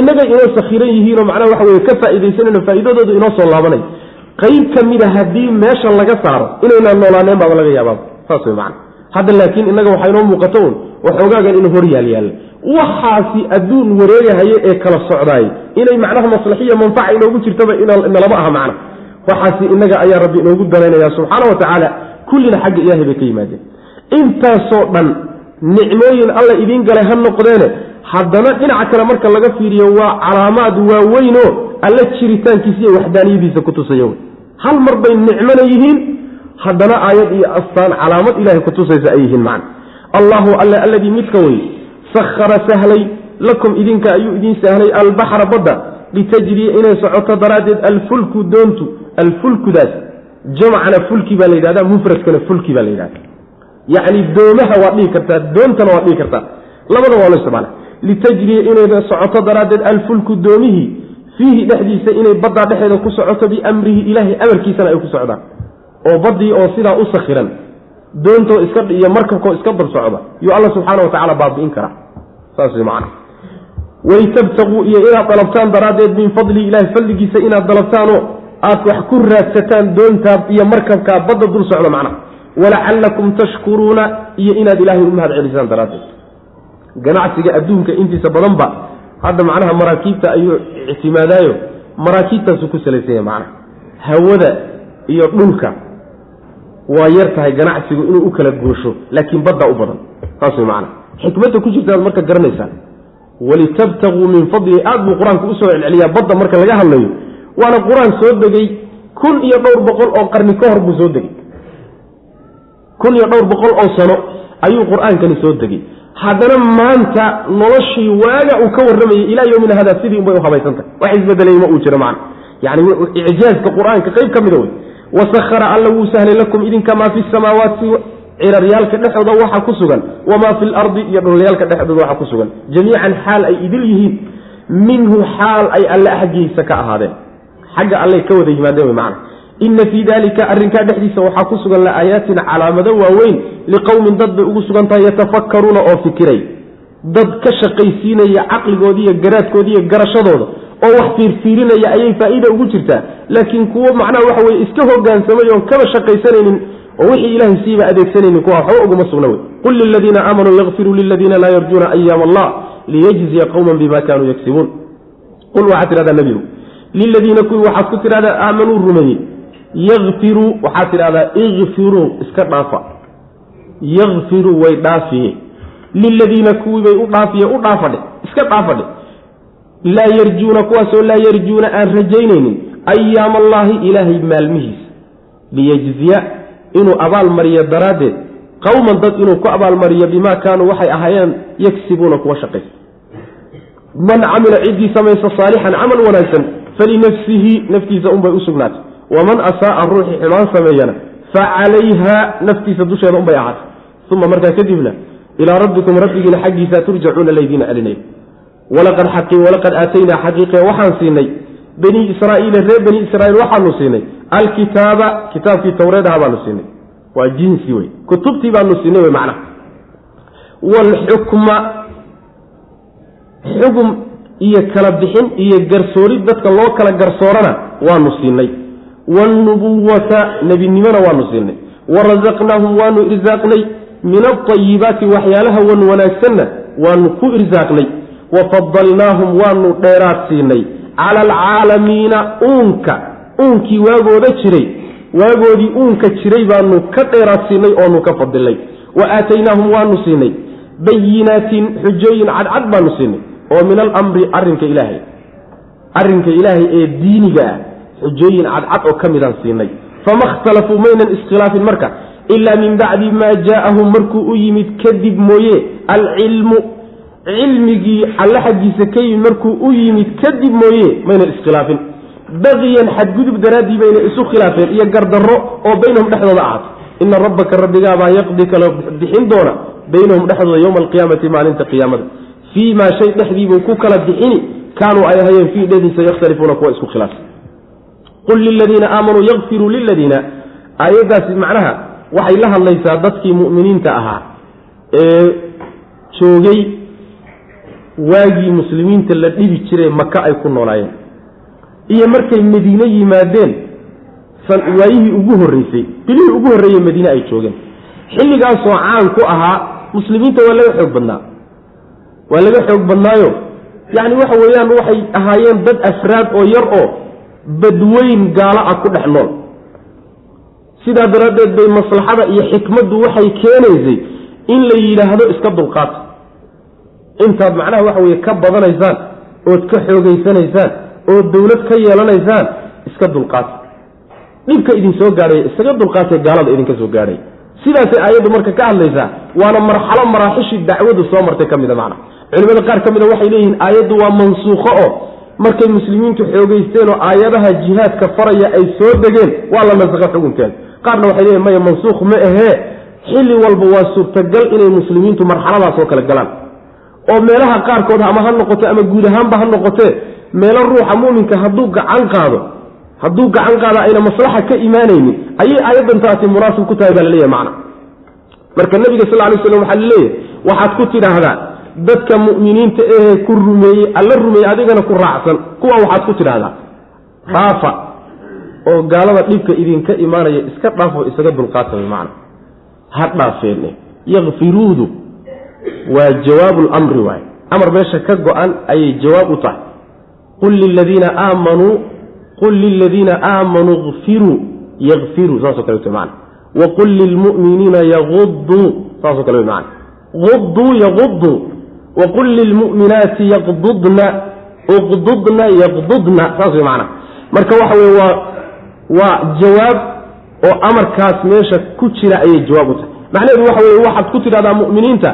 Innagay inoo sakhiran yihiinoo macnaha waxa weye ka faa'iidaysanayno faa'iidadoodu inoo soo laabanay. Qayb ka mid a haddii meesha laga saaro inaynaan noolaaneen baaba laga yaabaa. Saas wey macana hadda laakiin innaga waxaa inoo muuqato un waxoogaagan inuu hor yaal yaalla waxaasi adduun wareegahaye ee kala socdaay. Inay macnaha maslaxiya manfaca inoogu jirtaba inalama aha macna. Waxaasi innaga ayaa rabbi inoogu danaynaya subxaana wa tacaala kullina xagga ilaahay bay ka yimaadeen. Intaasoo dhan nicmooyin alla idiin galay ha noqdeene haddana dhinaca kale marka laga fiiriyo waa calaamaad waaweynoo alla jiritaankiisa iyo waxdaaniyadiisa ku tusaya wey. Hal mar bay nicmona yihiin? Haddana aayad iyo astaan calaamad ilahay kutusaysa ay yihiin macna. Allahu alle alladii midka wey sahara sahlay lakum idinka ayuu idiin sahlay albaxra badda litajriya inay socoto daraaddeed alfulku doontu alfulkudaas jamcana fulki baa la yidhahda mufradkana fulki baa la yidhahda yacni doomaha waad dhihi kartaa doontana waad dhihi kartaa. Labadaba waa lo isticmaala litajriya inay socoto daraaddeed alfulku doomihii fiihi dhexdiisa inay baddaa dhexeeda ku socoto biamrihi ilaahay amarkiisana ay ku socdaan. Oo baddii oo sidaa u sakhiran doontoo iska iyo markabkoo iska dab socda yuu alla subxaana wa tacala baabi'in karaa. Saas way macana walitabtaquu iyo inaad dalabtaan daraaddeed min fadlihi ilahay fadligiisa inaad dalabtaanoo aad wax ku raadsataan doontaa iyo markabkaa badda dul socda macnaha walacallakum tashkuruuna iyo inaad ilaahay u mahad celisaan daraaddeed. Ganacsiga adduunka intiisa badanba hadda macnaha maraakiibta ayuu ictimaadaayo maraakiibtaasuu ku salaysanya macnaha hawada iyo dhulka waa yar tahay ganacsigu inuu u kala goosho laakiin baddaa u badan. Saas way macana xikmadda ku jirta marka garanaysaan walitabtaguu min fadlihi aad buu qur'aanku u soo celceliyaa badda marka laga hadlayo. Waana qur'aan soo degay kun iyo dhowr boqol oo qarni ka hor buu soo degay. Kun iyo dhowr boqol oo sano ayuu qur'aankani soo degay. Haddana maanta noloshii waaga uu ka warramayay ilaa yowmina hada sidii unbay u habaysantahay wax isbedelay ma uu jiro macna. Yani icjaazka qur'aanka qayb ka mida wey wasahara alla wuu sahlay lakum idinka maa fi samaawaati ciraryaalka dhexooda waxa ku sugan wamaa fi lardi iyo dhulalyaalka dhexdooda waxa ku sugan. Jamiican xaal ay idil yihiin minhu xaal ay alle xaggiisa ka ahaadeen. Xagga allay ka wada yimaadeen wy macana ina fii dalika arrinkaa dhexdiisa waxaa ku sugan laaayaatin calaamado waaweyn liqowmin dad bay ugu sugan tahay yatafakkaruuna oo fikiray. Dad ka shaqaysiinaya caqligoodi iyo garaadkoodi iyo garashadooda oo wax fiirfiirinaya ayay faa'iida ugu jirtaa laakiin kuwo macnaha waxa weye iska hogaansamay oon kaba shaqaysanaynin oo wixii ilaahay siiba adeegsanaynin kuwa waxba uguma sugna wey. Qul liladiina aamanuu yakfiruu liladiina laa yarjuuna ayaam allah liyajziya qowman bima kaanuu yagsibuun qul waxaad tidhahdaa nebigu liladiina kuwii waxaad ku tidhahdaa aamanuu rumeeyey. Yakfiruu waxaad tidhahdaa ikfiruu iska dhaafa. Yakfiruu way dhaafiye liladiina kuwii bay u dhaafiye u dhaafadhe iska dhaafadhe laa yarjuuna kuwaasoo laa yarjuuna aan rajaynaynin ayaam allaahi ilaahay maalmihiisa. Liyejziya inuu abaalmariyo daraaddeed qowman dad inuu ku abaalmariyo bimaa kaanuu waxay ahaayeen yagsibuuna kuwa shaqaysa. Man camila ciddii samaysa saalixan camal wanaagsan falinafsihi naftiisa unbay u sugnaatay. Waman asaaa ruuxii xumaan sameeyana fa calayha naftiisa dusheeda unbay ahaatay. Uma markaa kadibna ilaa rabbikum rabbigiina xaggiisa turjacuuna laydiina celinaya walaqad aataynaa xaqiiqe waxaan siinay bani israaiila reer bani israiil waxaanu siinay. Alkitaaba kitaabkii tawreed aha baanu siinay. Waa jinsi wey. Kutubtii baanu siinay wey macnaha waalxukma xugum iyo kala bixin iyo garsoorid dadka loo kala garsoorana waanu siinay. Waalnubuwata nebinimona waanu siinay. Warazaqnaahum waanu irsaaqnay. Min alطayibaati waxyaalaha wan wanaagsanna waanu ku irsaaqnay wafadalnaahum waanu dheeraad siinay. Cala alcaalamiina uunka. Uunkii waagooda jiray. Waagoodii uunka jiray baanu ka dheeraad siinay oonu ka fadilnay wa aataynaahum waanu siinay. Bayinaatin xujooyin cadcad baanu siinay. Oo min alamri arrinka ilaahay. Arrinka ilaahay ee diiniga ah xujooyin cadcad oo ka midaan siinay. Fama ikhtalafuu maynan iskhilaafin marka. Ilaa min bacdi maa jaaahum markuu u yimid kadib mooye alcilmu cilmigii alle xaggiisa ka yimid markuu u yimid kadib mooye maynan iskhilaafin. Baqiyan xadgudub daraaddii bayna isu khilaafeen iyo gardarro oo baynahum dhexdooda ahaatay. Ina rabbaka rabbigaabaa yaqdi kala bixin doona baynahum dhexdooda yowma alqiyaamati maalinta qiyaamada. Fii maa shay dhexdiibuu ku kala bixini kaanuu ay ahayeen fii dhediisa yakhtalifuuna kuwa isku khilaafsan. Qul liladiina aamanuu yakfiruu liladiina aayaddaasi macnaha waxay la hadlaysaa dadkii mu'miniinta ahaa ee joogay waagii muslimiinta la dhibi jiray maka ay ku noolaayeen. Iyo markay madiine yimaadeen waayihii ugu horreysay bilihii ugu horreeyey madiine ay joogeen. Xilligaasoo caan ku ahaa muslimiinta waa laga xoog badnaa. Waa laga xoog badnaayo. Yacni waxa weeyaan waxay ahaayeen dad afraad oo yar oo badweyn gaalo ah ku dhex nool. Sidaa daraaddeed bay maslaxada iyo xikmaddu waxay keenaysay in la yidhaahdo iska dulqaata intaad macnaha waxa weye ka badanaysaan ood ka xoogaysanaysaan oo dawlad ka yeelanaysaan iska dulqaata dhibka idin soo gaadhaya isaga dulqaatay gaalada idinka soo gaadhay. Sidaasay aayaddu marka ka hadlaysaa waana marxalo maraaxishii dacwadu soo martay ka mida macna. Culimada qaar ka mida waxay leeyihiin aayaddu waa mansuukho oo markay muslimiintu xoogeysteen oo aayadaha jihaadka faraya ay soo degeen waa la nasakha xukunkeeda qaarna waxay leeyihiin maya mansuukh ma ahee. Xilli walba waa suurtagal inay muslimiintu marxaladaas oo kale galaan oo meelaha qaarkood ama ha noqote ama guud ahaanba ha noqotee meelo ruuxa muminka hadduu gacan qaado hadduu gacan qaado ayna maslaxa ka imaanaynin ayay aayaddan taasi munaasib ku tahay baa la leeyahay macna. Marka nabiga sal lay slam waxaa la leeyahay waxaad ku tidhaahdaa dadka mu'miniinta ahee ku rumeeyey alla rumeeyey adigana ku raacsan. Kuwa waxaad ku tidhaahdaa raafa oo gaalada dhibka idinka imaanaya iska dhaafo isaga dulqaatay macna. Ha dhaafeene yakfiruudu waa jawaabu lamri waay amar meesha ka go-an ayay jawaab u tahay. Qul liladiina aamanuu qul liladiina aamanuu kfiruu yakfiruu saasoo kale wt mana waqul lilmu'miniina yaguduu saasoo kale mana uduu yaguduu waqul lilmu'minaati yaqdudna uqdudna yaqdudna saas wey macana marka waxa weye waa waa jawaab oo amarkaas meesha ku jira ayay jawaab u tahay. Macnaheedu waxa weye waxaad ku tidhahdaa mu'miniinta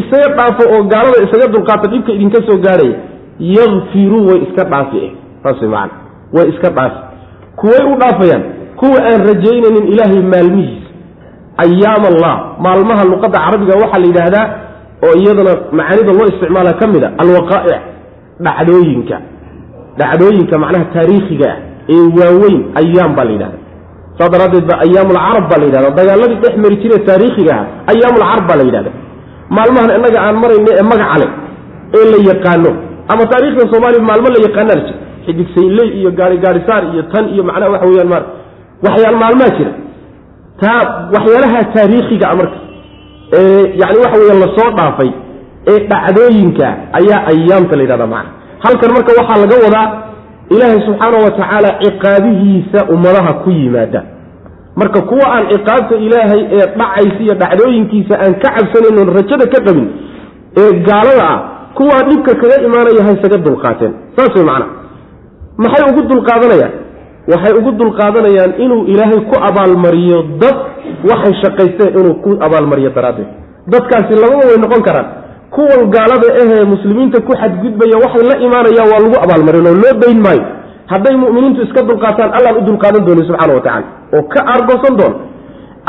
isaga dhaafo oo gaalada isaga dulqaata dhibka idinka soo gaadhaya yakfiruu way iska dhaafi eh. Saas wey macana way iska dhaafi. Kuway u dhaafayaan kuwa aan rajaynaynin ilaahay maalmihiisa ayaam allah maalmaha luqadda carabiga waxaa la yidhaahdaa oo iyadana macaanida loo isticmaala ka mid a alwaqaa'ic dhacdooyinka dhacdooyinka macnaha taariikhiga ah ee waaweyn ayaam baa la yidhahda saa daraaddeed ba ayaamulcarab baa la yidhahda dagaaladii dhex mari jire taariikhiga ah ayaamulcarab baa la yidhahda maalmahan innaga aan marayno ee magaca leh ee la yaqaano ama taarikhda soomaaliya maalmo la yaqaanaa jira xidig sayley iyo gaari gaarisaar iyo tan iyo macnaha waxa weyaan ma waxyaal maalmaa jira. Taa waxyaalaha taariikhiga a marka ee yani waxa weya la soo dhaafay ee dhacdooyinka ayaa ayaamta la yidhahda macna. Halkan marka waxaa laga wadaa ilaahay subxaana wa tacaala ciqaabihiisa ummadaha ku yimaada marka kuwa aan ciqaabta ilaahay ee dhacaysa iyo dhacdooyinkiisa aan ka cabsanaynon rajada ka qabin ee gaalada ah kuwaa dhibka kaga imaanaya haysaga dulqaateen. Saas wey macna. Maxay ugu dulqaadanayaan? Waxay ugu dulqaadanayaan inuu ilaahay ku abaalmariyo dad waxay shaqaysteen inuu ku abaalmariyo daraaddeed. Dadkaasi lababa way noqon karaan. Kuwan gaalada ahee muslimiinta ku xadgudbaya waxay la imaanayaan waa lagu abaalmarin oo loo dayn maayo hadday mu'miniintu iska dulqaataan allaan u dulqaadan dooni subxana wa tacala oo ka aargoosan doona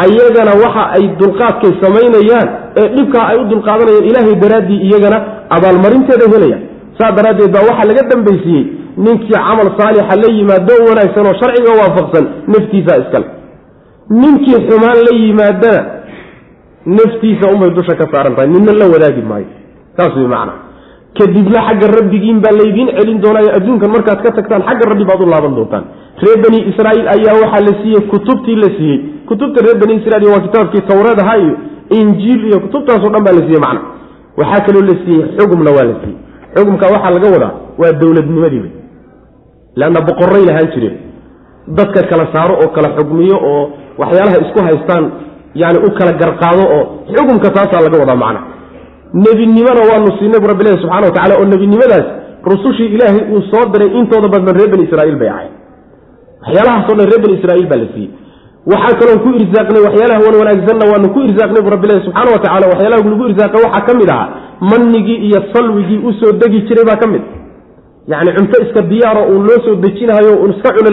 ayagana waxa ay dulqaadkay samaynayaan ee dhibkaa ay u dulqaadanayaan ilaahay daraaddii iyagana abaalmarinteeda helayaan saa daraaddeed baa waxaa laga dambaysiiyey ninkii camal saalixa la yimaado wanaagsan oo sharciga waafaqsan naftiisaa iskale. Ninkii xumaan la yimaadana naftiisa unbay dusha ka saaran tahay nina la wadaagi maayo. Saas wey macana kadibna xagga rabbigiin baa laydiin celin doonaayo adduunkan markaad ka tagtaan xagga rabbi baad u laaban doontaan. Reer bani israa'iil ayaa waxaa la siiyey kutubtii la siiyey. Kutubta reer bani israiil waa kitaabkii tawreed ahaa iyo injiil iyo kutubtaasoo dhan baa la siiyey macna. Waxaa kaloo la siiyey xugumna waa la siiyey. Xugumka waxaa laga wadaa waa dowladnimadii wey leanna boqorray lahaan jireen dadka kala saaro oo kala xugmiyo oo waxyaalaha isku haystaan yani u kala garqaado oo xugumka taasaa laga wadaa macna nebinimona waanu siinay bu rabbi ilahi subxana wa tacala oo nebinimadaas rusushii ilaahay uu soo diray intooda badban reer bani israiil bay ahayd. Waxyaalahaasoo dhan reer bani israiil baa la siiyey. Waxaa kaloon ku irsaaqnay waxyaalaha wan wanaagsanna waanu ku irsaaqnay bu rabbi ilahi subxaana wa tacala waxyaalaha lagu irsaaqay waxaa ka mid ahaa manigii iyo salwigii u soo degi jiray baa ka mid. Yacni cunto iska diyaaro uun loo soo dejinahayo uun iska cuno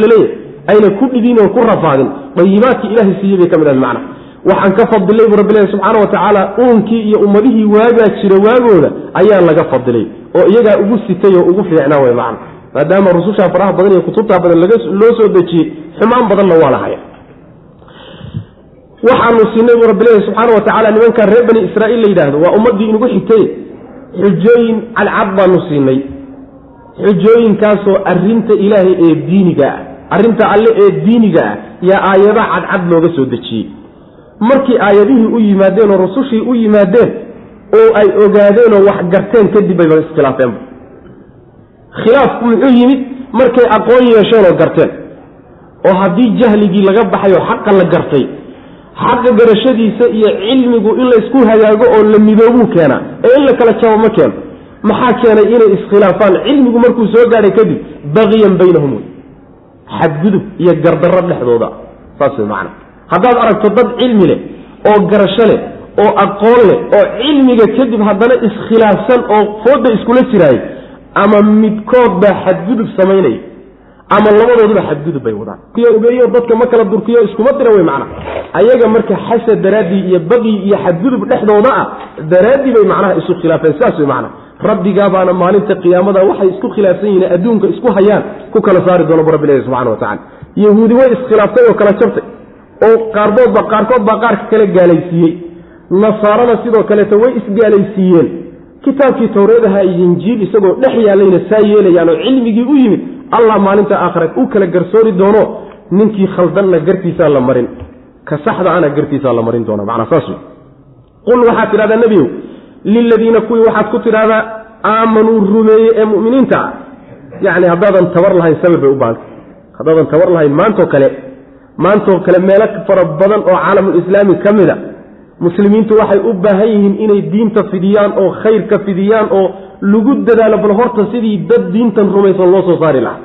ayna ku dhibin oo ku rafaadin dayibaadkii ilahay siiyey bay ka mid ahayd macna waxaan ka fadilay bu rabbi ilahi subxaana wa tacaala uunkii iyo ummadihii waagaa jira waagooda ayaa laga fadilay oo iyagaa ugu sitay oo ugu fiicnaa wey macna. Maadaama rusushaa faraha badan iyo kutubtaa badan loo soo dejiyey xumaan badanna waa lahaya waxaanu siinay buu rabbileeyahy subxaana wa tacala nimankaa reer bani israa'iil la yidhaahdo waa ummaddii inugu xigtay xujooyin cadcad baanu siinay xujooyinkaasoo arrinta ilaahay ee diiniga ah arrinta alle ee diiniga ah yaa aayada cadcad looga soo dejiyey markii aayadihii u yimaadeen oo rusushii u yimaadeen oo ay ogaadeen oo wax garteen kadib bayba iskhilaafeenba khilaafku muxuu yimid markay aqoon yeesheen oo garteen. Oo haddii jahligii laga baxay oo xaqa la gartay xaqa garashadiisa iyo cilmigu in laysku hagaago oo la midoobuu keenaa ee in la kala jabo ma keeno maxaa keenay inay iskhilaafaan? Cilmigu markuu soo gaadhay kadib baqiyan baynahum. Wey xadgudub iyo gardarro dhexdooda. Saas wey macana haddaad aragto dad cilmi leh oo garasho leh oo aqoon leh oo cilmiga kadib haddana iskhilaafsan oo fooda iskula jiraayay ama midkood baa xadgudub samaynaya ama labadooduba xadgudub bay wadaan. Ogeeyo dadka ma kala durkiyo iskuma dira wey macnaha. Ayaga marka xasad daraaddii iyo baqi iyo xadgudub dhexdooda ah daraaddii bay macnaha isu khilaafeen saas wey macnaha. Rabbigaabaana maalinta qiyaamada waxay isku khilaafsan yihiin adduunka isku hayaan ku kala saari doono bu rabbi subxana watacala yahuudi way iskhilaaftay oo kala jabtay oo qaarboodba qaarkood baa qaarka kale gaalaysiiyey. Nasaarana sidoo kaleeto way isgaalaysiiyeen. Kitaabkii towreedaha iyo injiil isagoo dhex yaallayna saa yeelayaan oo cilmigii u yimid allah maalinta aakhira u kala garsoori doono ninkii khaldanna gartiisaa la marin. Ka saxda ana gartiisaa la marin doona macnaa saas wey qul waxaad tidhahdaa nebiyow liladiina kuwii waxaad ku tidhahdaa aamanuu rumeeyey ee mu'miniinta. Ah yacni haddaadan tabar lahayn sabir bay u baahanta haddaadan tabar lahayn maantoo kale maantoo kale meelo fara badan oo caalamulislaami ka mid a muslimiintu waxay u baahan yihiin inay diinta fidiyaan oo khayrka fidiyaan oo lagu dadaalo bal horta sidii dad diintan rumaysan loo soo saari lahaa.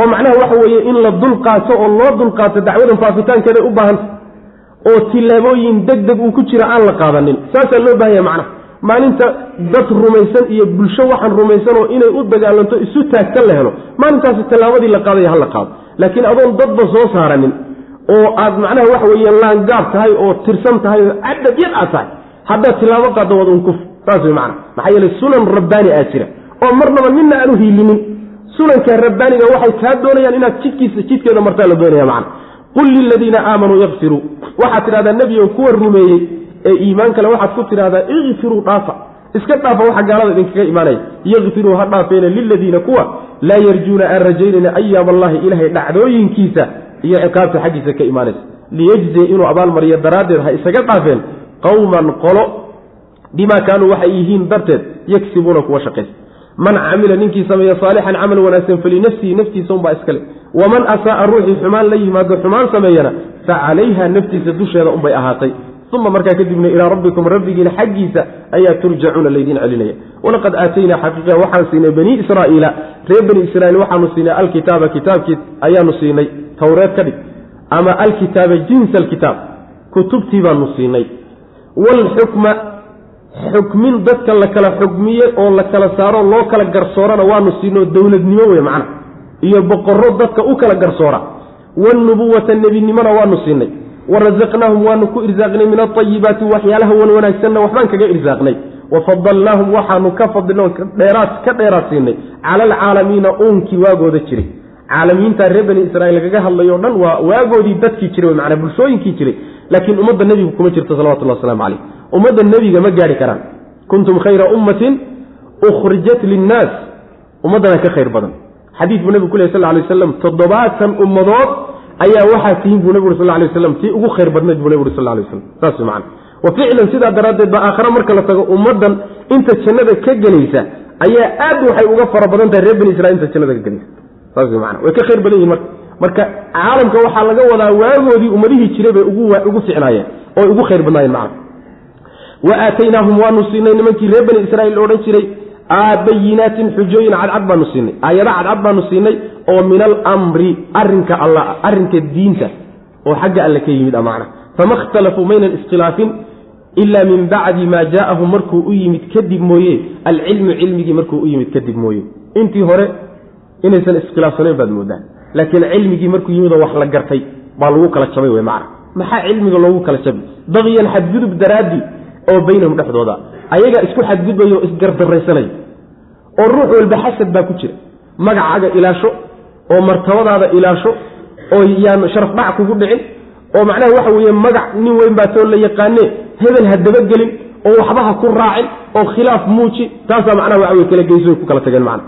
oo macnaha waxa weeye in la dulqaato oo loo dulqaato dacwadan faafitaankeeday u baahanta oo tillaabooyin deg deg uu ku jira aan la qaadanin. Saasaa loo baahanya macnaha maalinta dad rumaysan iyo bulsho waxaan rumaysan oo inay u dagaalanto isu taagta la helo. Maalintaasi tallaabadii la qaadaya ha la qaado. Laakiin adoon dadba soo saaranin oo aad macnaha waxa weeye laangaab tahay oo tirsan tahay oo cadad yad aad tahay haddaad tilaabo qaaddo waad un kuf saas way macana maxaa yeele sunan rabbaani aa jira. Oo marnaba midna aan u hiilinin. Sunanka rabbaaniga waxay kaa doonayaan inaad jidkiisa jidkeeda martaa la doonaya macana qul liladiina aamanuu yakfiruu waxaad tidhahdaa nebigo kuwa rumeeyey ee iimaan kale waxaad ku tidhahdaa ikfiruu dhaafa. Iska dhaafa waxa gaalada idinkaga imaanaya. Yakfiruu ha dhaafeene liladiina kuwa laa yarjuuna aan rajaynayna ayaam allahi ilaahay dhacdooyinkiisa iyo ciqaabta xaggiisa ka imaanaysa. Liyejziya inuu abaalmariyo daraaddeed ha isaga dhaafeen qowman qolo bimaa kaanuu waxay yihiin darteed yagsibuuna kuwa shaqaysa. Man camila ninkii sameeya saalixan camal wanaagsan falinafsihi naftiisa unbaa iskale waman asaaa ruuxii xumaan la yimaado xumaan sameeyana fa calayha naftiisa dusheeda unbay ahaatay uma markaa kadibna ilaa rabbikum rabbigiina xaggiisa ayaa turjacuuna laydiin celinaya walaqad aataynaa xaqiiqa waxaan siinay banii israa'iila reer bani israiil waxaanu siinay alkitaaba kitaabkii ayaanu siinay towreed ka dhig ama alkitaaba jinsa alkitaab kutubtii baanu siinay waalxukma xukmin dadka la kala xukmiye oo la kala saaro loo kala garsoorana waanu siinoo dowladnimo wey macna iyo boqorro dadka u kala garsoora waalnubuwata nebinimona waanu siinay warasaqnaahum waanu ku irsaaqnay min aayibaati waxyaalaha wan wanaagsanna waxbaan kaga irsaaqnay wafadalnaahum waxaanu ka fadilno dheeraad ka dheeraad siinay cala alcaalamiina uunkii waagooda jiray caalamiinta reer bani israiil lagaga hadlayo dhan waa waagoodii dadkii jiray manaa bulshooyinkii jiray laakiin ummadda nebigu kuma jirto salawatullah waslamu caleyh ummadda nebiga ma gaari karaan kuntum khayra ummatin ukhrijat linnaas ummaddana ka khayr badan xadiid buu nebigu ku ley sal lay waslam toddobaatan ummadood ayaa waxaa tihiin buu nebigu sal lay waslam tii ugu khayr badnayd buu nebigu sal lay waslam saas man wa ficlan sidaa daraaddeed ba aakhare marka la tago ummaddan inta jannada ka gelaysa ayaa aad waxay uga fara badan tahay reer bani israil inta jannada ka gelaysa. Saas man way ka khayr badan yihiin marka. Marka caalamka waxaa laga wadaa waagoodii ummadihii jiray bay ugu ficnaayeen oo ugu khayr badnaayeen macna wa aataynaahum waanu siinay nimankii reer bani israiil odhan jiray bayinaatin xujooyin cadcad baanu siinay aayada cadcad baanu siinay oo min alamri arinka alla arrinka diinta oo xagga alle ka yimid amacna. Fama ikhtalafuu maynan iskhilaafin ila min bacdi maa jaaahum markuu u yimid kadib mooye alcilmu cilmigii markuu u yimid kadib mooye. Intii hore inaysan iskhilaafsanayn baad moodaan laakiin cilmigii markuu yimidoo wax la gartay baa lagu kala jabay wey macna. Maxaa cilmiga loogu kala jabay? Baqiyan xadgudub daraadii oo baynahum dhexdooda ayagaa isku xadgudbaya oo isgardaraysanaya oo ruux walba xasad baa ku jira. Magacaaga ilaasho oo martabadaada ilaasho oo yaan sharaf dhac kugu dhicin oo macnaha waxa weeye magac nin weyn baa too la yaqaane hebel ha dabagelin oo waxba ha ku raacin oo khilaaf muuji taasaa macnaha waxa weye kala geyso ku kala tageen macna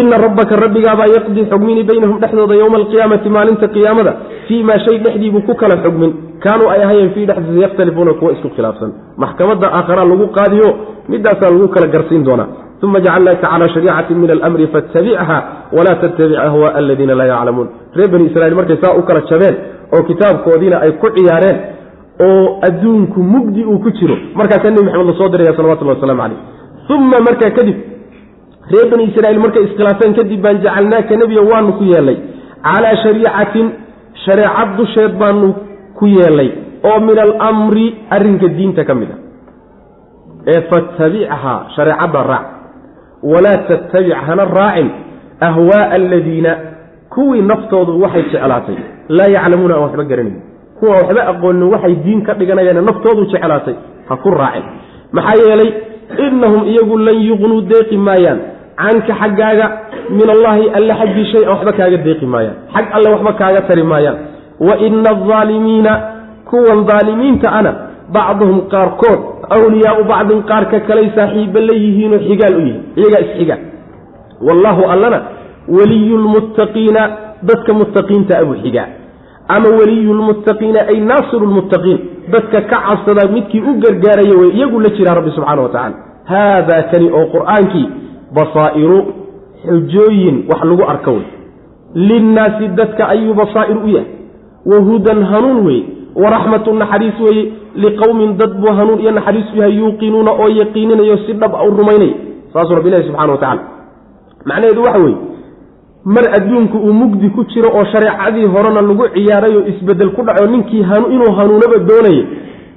ina rabbaka rabbigaabaa yaqdii xugmini baynahum dhexdooda yowma alqiyaamati maalinta qiyaamada fii maa shay dhexdiibuu ku kala xugmin kaanuu ay ahayeen fii dhexdiisa yakhtalifuuna kuwa isku khilaafsan maxkamadda aakhara lagu qaadiyo midaasaa lagu kala garsiin doonaa uma jacalnaaka calaa shariicati min almri fatabichaa walaa tattabic ahwaaa aladiina laa yaclamuun reer bani israiil markay saa u kala jabeen oo kitaabkoodiina ay ku ciyaareen oo adduunku mugdi uu ku jiro markaasaa nebi maxamed la soo diraya salawatullah waslamu caleyh uma markaa kadib reer bani israiil markay iskhilaafeen kadib baan jacalnaaka nebiya waanu ku yeelay. Calaa shariicatin shareecad dusheed baanu ku yeelay. Oo min almri arrinka diinta ka mid a ee fatabichaa shareecadda raac. Walaa tattabic hana raacin ahwaaa aladiina kuwii naftoodu waxay jeclaatay. Laa yaclamuuna aan waxba garanayn. Kuwa waxba aqoonin waxay diin ka dhiganayaan naftoodu jeclaatay ha ku raacin. Maxaa yeelay innahum iyagu lan yuqnuu deeqi maayaan canka xaggaaga min allaahi alle xaggii shay-an waxba kaaga deeqi maayaan. Xag alle waxba kaaga tari maayaan. Wa ina aldaalimiina kuwan daalimiinta ana bacduhum qaarkood awliyaau bacdin qaarka kalay saaxiiba la yihiinoo xigaal u yihiin iyagaa isxiga wallaahu allana weliyulmuttaqiina dadka muttaqiinta abuu xigaa ama weliyulmuttaqiina ay naasiru lmuttaqiin dadka ka cabsada midkii u gargaaraya wey iyagu la jiraa rabbi subxana wa tacala haadaa kani oo qur'aankii basaa'iru xujooyin wax lagu arka wey. Linnaasi dadka ayuu basaa'ir u yahay. Wa hudan hanuun weye waraxmatu naxariis weeye liqowmin dad buu hanuun iyo naxariis u yahay yuuqinuuna oo yaqiininayo si dhab u rumaynaya. Saasuu rabbi ilahi subxana wa tacala macnaheedu waxa weeye mar adduunku uu mugdi ku jiro oo shareecadii horena lagu ciyaaray oo isbeddel ku dhaco ninkii inuu hanuunaba doonaya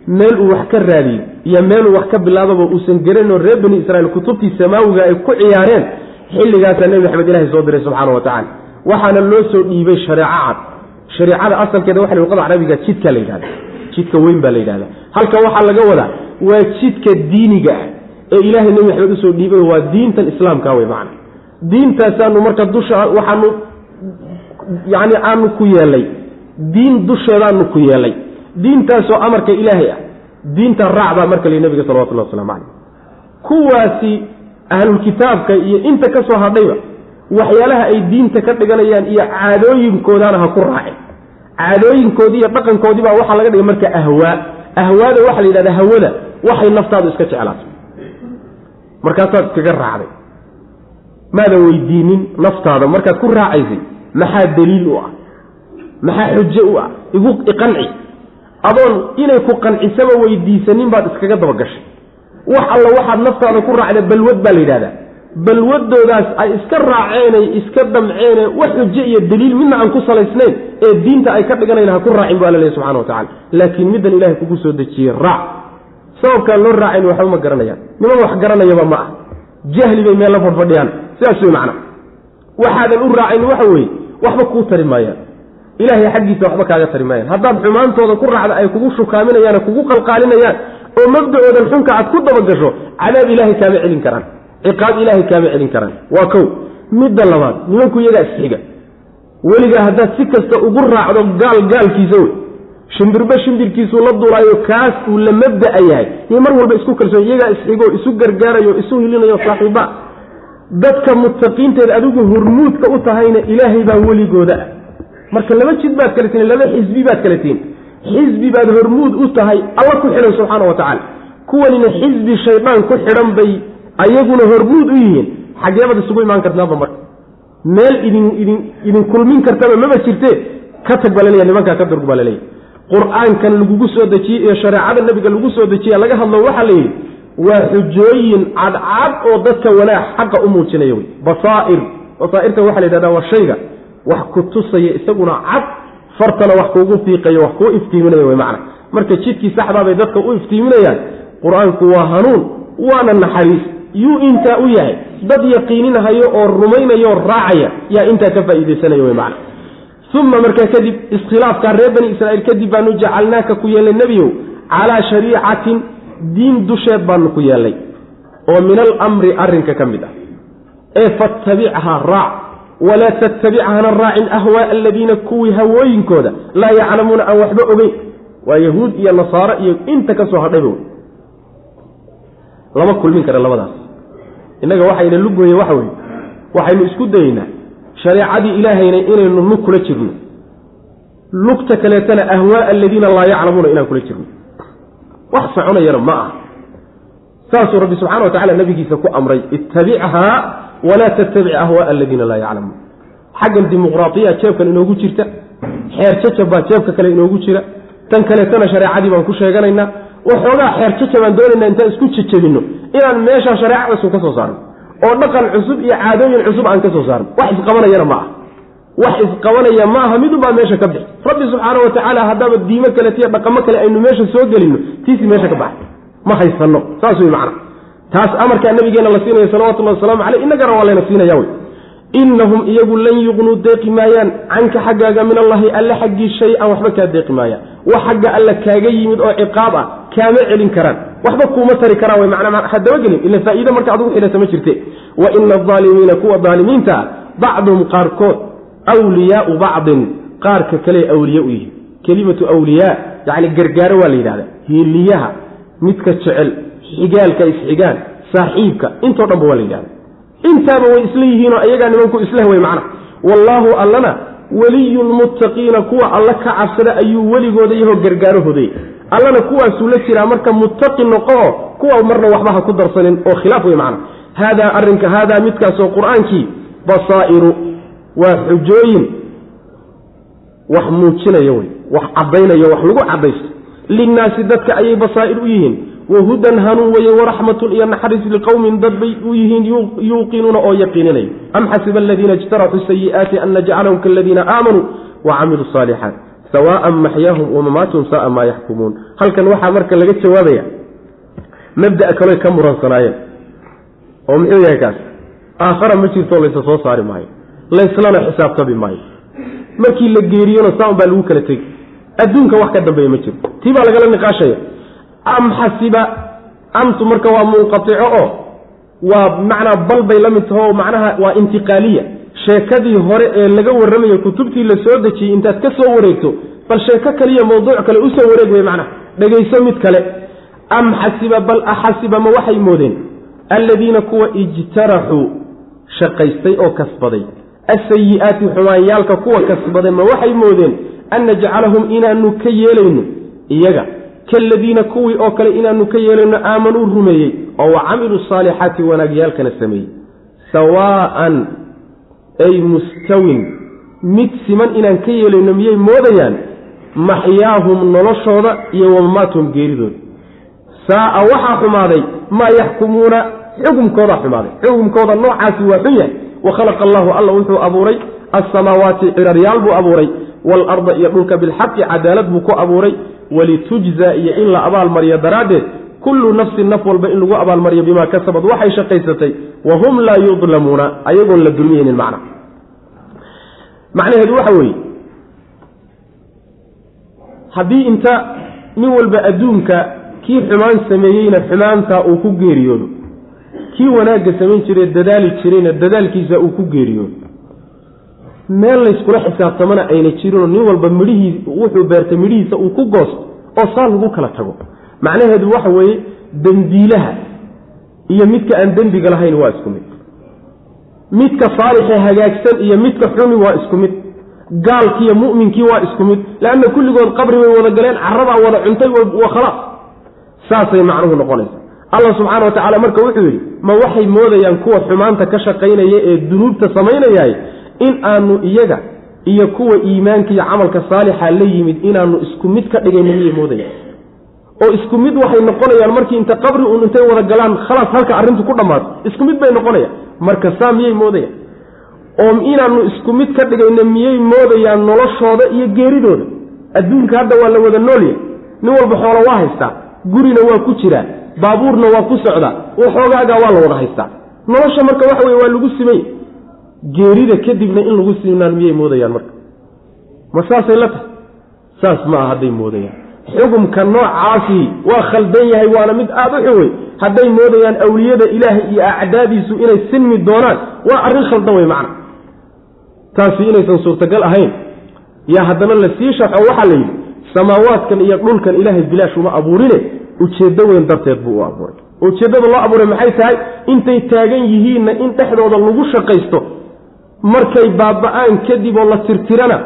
meel uu wax ka raadiyo iyo meeluu wax ka bilaababa uusan garanoo reer bani israiil kutubtii samaawiga ay ku ciyaareen xilligaasaa nebi maxamed ilahi soo diray subxaana wa tacala waxaana loo soo dhiibay shareeco cad. Shareecada asalkeeda waxa luqada carabiga jidka la yidhahda. Jidka weyn baa la yidhahda. Halka waxaa laga wadaa waa jidka diiniga ah ee ilaahay nebi maxamed u soo dhiibay waa diintan islaamka wey macna. Diintaasaanu marka dusha waxaanu yani aanu ku yeelay. Diin dusheedaanu ku yeelay diintaasoo amarka ilaahay ah diinta raacbaa marka li nabiga salawatullah waslamu caleyh kuwaasi ahlulkitaabka iyo inta ka soo hadhayba waxyaalaha ay diinta ka dhiganayaan iyo caadooyinkoodaana ha ku raacin. Caadooyinkoodii iyo dhaqankoodii baa waxaa laga dhigay marka ahwaa ahwaada waxaa la yidhahda hawada waxay naftaadu iska jeclaatay. Markaasaad iskaga raacday. Maadan weydiinin naftaada markaad ku raacaysay maxaa daliil u ah? Maxaa xujo u ah? Igu iqanci adoon inay ku qancisaba weydiisanin baad iskaga dabagashay. Wax alla waxaad naftaada ku raacda balwad baa la yidhahdaa. Balwadoodaas ay iska raaceenay iska damceene wax xujo iyo daliil midna aan ku salaysnayn ee diinta ay ka dhiganayna ha ku raacin bu alla subxana wa tacala laakiin middan ilahay kugu soo dejiyey raac. Sababkaan loo raacayn waxba ma garanayaan niman wax garanayaba ma ah. Jahli bay meel la fadfadhiyaan. Sidaas wey macna. Waxaadan u raacayn waxa weeye waxba kuu tari maayaan ilaahay xaggiisa waxba kaaga tari maayaan haddaad xumaantooda ku raacda ay kugu shukaaminayaan kugu qalqaalinayaan oo mabdacoodan xunka aad ku dabagasho cadaab ilaahay kaama celin karaan. Ciqaab ilaahay kaama celin karaan. Waa kow. Midda labaad nimanku iyagaa isxiga weligaa haddaad si kasta ugu raacdo gaal gaalkiisa wey. Shimbirba shimbirkiisuu la duulaayo kaas uu la mabda'a yahay. Iyo mar walba isku kalsoon iyagaa isxigo isu gargaarayo isu hilinayo saaxiiba dadka muttaqiinteeda adigu hormuudka u tahayna ilaahay baa weligooda ah marka laba jid baad kala tihin laba xisbi baad kala tihin. Xisbi baad hormuud u tahay alla ku xidhan subxaana wa tacaala. Kuwanina xisbi shaydaan ku xidhan bay ayaguna hormuud u yihiin. Xageebaad isugu imaan kartaaba marka. Meel idin idin idin kulmin kartaba maba jirte ka tag baa laleeya nimankaa ka durg baa laleeyahy qur'aankan lagugu soo dejiyey iyo shareecada nabiga lagu soo dejiya laga hadlo waxaa la yidhi waa xujooyin cadcad oo dadka wanaag xaqa u muujinaya wey basaair. Basaairta waxaa la yidhahda waa shayga wax ku tusaya isaguna cad fartana wax kuugu fiiqayo wax kuu iftiiminaya wey macna. Marka jidkii saxdaa bay dadka u iftiiminayaan. Qur'aanku waa hanuun waana naxariis. Yuu intaa u yahay. Dad yaqiininahayo oo rumaynayo raacaya yaa intaa ka faa'iidaysanaya wey macna. Uma markaa kadib iskhilaafkaa reer bani israiil kadib baanu jacalnaaka ku yeelnay nebiyow calaa shariicatin diin dusheed baanu ku yeelnay. Oo min alamri arrinka ka mid ah. Ee fatabichaa raac walaa tattabic hana raacin ahwaaa aladiina kuwii hawooyinkooda laa yaclamuuna aan waxba ogeyn waa yahuud iyo nasaaro iyo inta ka soo hadhayba lama kulmin kara labadaas innaga waxayna lugoye waxa weye waxaynu isku dayeynaa shareecadii ilaahayna inaynu lug kula jirno lugta kaleetana ahwaaa aladiina laa yaclamuuna inaan kula jirno wax soconayana ma ah saasuu rabbi subxana wa tacala nabigiisa ku amray ittabichaa walaa tattabic ahwaaa aladiina laa yaclamuun xaggan dimuqraadiya jeebkan inoogu jirta xeer jajab baa jeebka kale inoogu jira tan kaleetana shareecadii baan ku sheeganaynaa waxoogaa xeer jajabaan doonaynaa intaan isku jajabinno inaan meeshaa shareeca cusub ka soo saarno oo dhaqan cusub iyo caadooyin cusub aan ka soo saarno wax isqabanayana ma aha wax isqabanaya ma aha midunbaa meesha ka bixi rabbi subxaana wa tacaala haddaaba diimo kaletiyo dhaqamo kale aynu meesha soo gelinno tiisi meesha ka baxay ma haysanno saas wey macna taas amarkaa nabigeena la siinaya salawatullahi wasalaamu caleyh innagana waa siinaya wey. Inahum iyagu lan yuqnuu deeqi maayaan canka xaggaaga min allahi alle xaggii shay-an waxba kaa deeqi maayaan. Wax xagga alle kaaga yimid oo ciqaab ah kaama celin karaan. Waxba kuuma tari karaan hadabagelin ila faa'iide marka adugu xidhata ma jirte. Wa ina aldaalimiina kuwa daalimiinta ah bacduhum qaarkood wliyaau bacdin. Qaarka kale awliya u yihi kelimatu awliyaa yacni gargaaro waa la yidhahda hiiliyaha midka jecel xigaalka isxigaan saaxiibka intoo dhanba waa la yidhahda intaaba way isla yihiinoo ayagaa nimanku isleh wey macna. Wallaahu allana weliyu lmuttaqiina kuwa alla ka cabsada ayuu weligooda yahoo gargaarahooday. Allana kuwaasuu la jiraa marka muttaqi noqoo kuwa marna waxba ha ku darsanin oo khilaaf wey macna. Haadaa arrinka haadaa midkaasoo qur'aankii basaa'iru waa xujooyin wax muujinaya wey wax caddaynaya wax lagu caddaysto. Linnaasi dadka ayay basaa'ir u yihiin wahudan hanuun weye waraxmatun iyo naxariis liqowmin dad bay u yihiin yuuqinuuna oo yaqiininaya am xasiba aladiina ijtaraxuu sayi'aati an najcalahum kaladiina aamanuu wacamiluu saalixaat sawaaan maxyaahum wamamaatuhum saaa maa yaxkumuun halkan waxaa marka laga jawaabaya mabda'a kaloy ka muransanaayeen oo muxuu yahay kaas aakhara ma jirto laysa soo saari maayo layslana xisaabtami maayo. Markii la geeriyona saan baa lagu kala tegi. Adduunka wax ka dambeeya ma jiro tii baa lagala niqaashaya am xasiba amtu marka waa munqaico oo waa macnaa bal bay la mid taho macnaha waa intiqaaliya. Sheekadii hore ee laga warramayo kutubtii la soo dejiyey intaad ka soo wareegto bal sheeko kaliya mawduuc kale u soo wareeg wey macnaha dhegayso mid kale. Am xasiba bal axasiba ma waxay moodeen? Alladiina kuwa ijtaraxuu shaqaystay oo kasbaday. Asayi'aati xumaanyaalka kuwa kasbaday ma waxay moodeen? An najcalahum inaanu ka yeelayno iyaga kaladiina kuwii oo kale inaanu ka yeelayno aamanuu rumeeyey oo wa camiluu saalixaati wanaagyaalkana sameeyey. Sawaa'an ay mustawin mid siman inaan ka yeelayno miyay moodayaan? Maxyaahum noloshooda iyo wamamaathum geeridooda. Saa'a waxaa xumaaday maa yaxkumuuna? Xukumkoodaa xumaaday. Xukumkooda noocaasi waa xun yahay. Wa khalaqa allaahu alla wuxuu abuuray alsamaawaati ciraryaal buu abuuray waalarda iyo dhulka bilxaqi cadaalad buu ku abuuray walitujza iyo in la abaalmariyo daraaddeed kullu nafsin naf walba in lagu abaalmariyo bimaa kasabad waxay shaqaysatay wa hum laa yudlamuuna ayagoon la dulmiyeynin macna macnaheedu waxa weeye haddii inta nin walba adduunka kii xumaan sameeyeyna xumaantaa uu ku geeriyoodo kii wanaagga samayn jiray dadaali jirayna dadaalkiisa uu ku geeriyoodo meel layskula xisaabtamana ayna jirinoo nin walba midhihii wuxuu beertay midhihiisa uu ku goosto oo saa lagu kala tago. Macnaheedu waxa weeye dembiilaha iyo midka aan dembiga lahayn waa isku mid. Midka saalixee hagaagsan iyo midka xumi waa isku mid. Gaalkiiyo mu'minkii waa isku mid. Leanna kulligood qabri bay wada galeen carabaa wada cuntay waa khalaas saasay macnuhu noqonaysa allah subxaana wa tacaala marka wuxuu yidhi ma waxay moodayaan kuwa xumaanta ka shaqaynaya ee dunuubta samaynayaay in aanu iyaga iyo kuwa iimaanka iyo camalka saalixa la yimid inaanu isku mid ka dhigayno miyay moodayaan? Oo isku mid waxay noqonayaan markii inta qabri uun intay wada galaan khalaas halka arrintu ku dhammaato isku mid bay noqonayaan. Marka saa miyay moodayaan? Oo inaanu isku mid ka dhigayno miyay moodayaan noloshooda iyo geeridooda? Adduunka hadda waa la wada noolyahay nin walba xoolo waa haystaa. Gurina waa ku jiraa. Baabuurna waa ku socdaa. Waxoogaagaa waa la wada haystaa. Nolosha marka waxa weye waa lagu simay geerida kadibna in lagu simnaan miyay moodayaan marka? Ma saasay la tahay? Saas ma aha hadday moodayaan. Xukumka noocaasi waa khaldan yahay waana mid aada u xun wey hadday moodayaan awliyada ilaahay iyo acdaadiisu inay sinmi doonaan waa arrin khaldan wey macna. Taasi inaysan suurtagal ahayn. Yaa haddana la sii sharxo waxaa la yidhi samaawaadkan iyo dhulkan ilaahay bilaash uma abuurine ujeeddo weyn darteed buu u abuuray. Ujeeddada loo abuuray maxay tahay? Intay taagan yihiinna in dhexdooda lagu shaqaysto markay baaba-aan kadib oo la tirtirana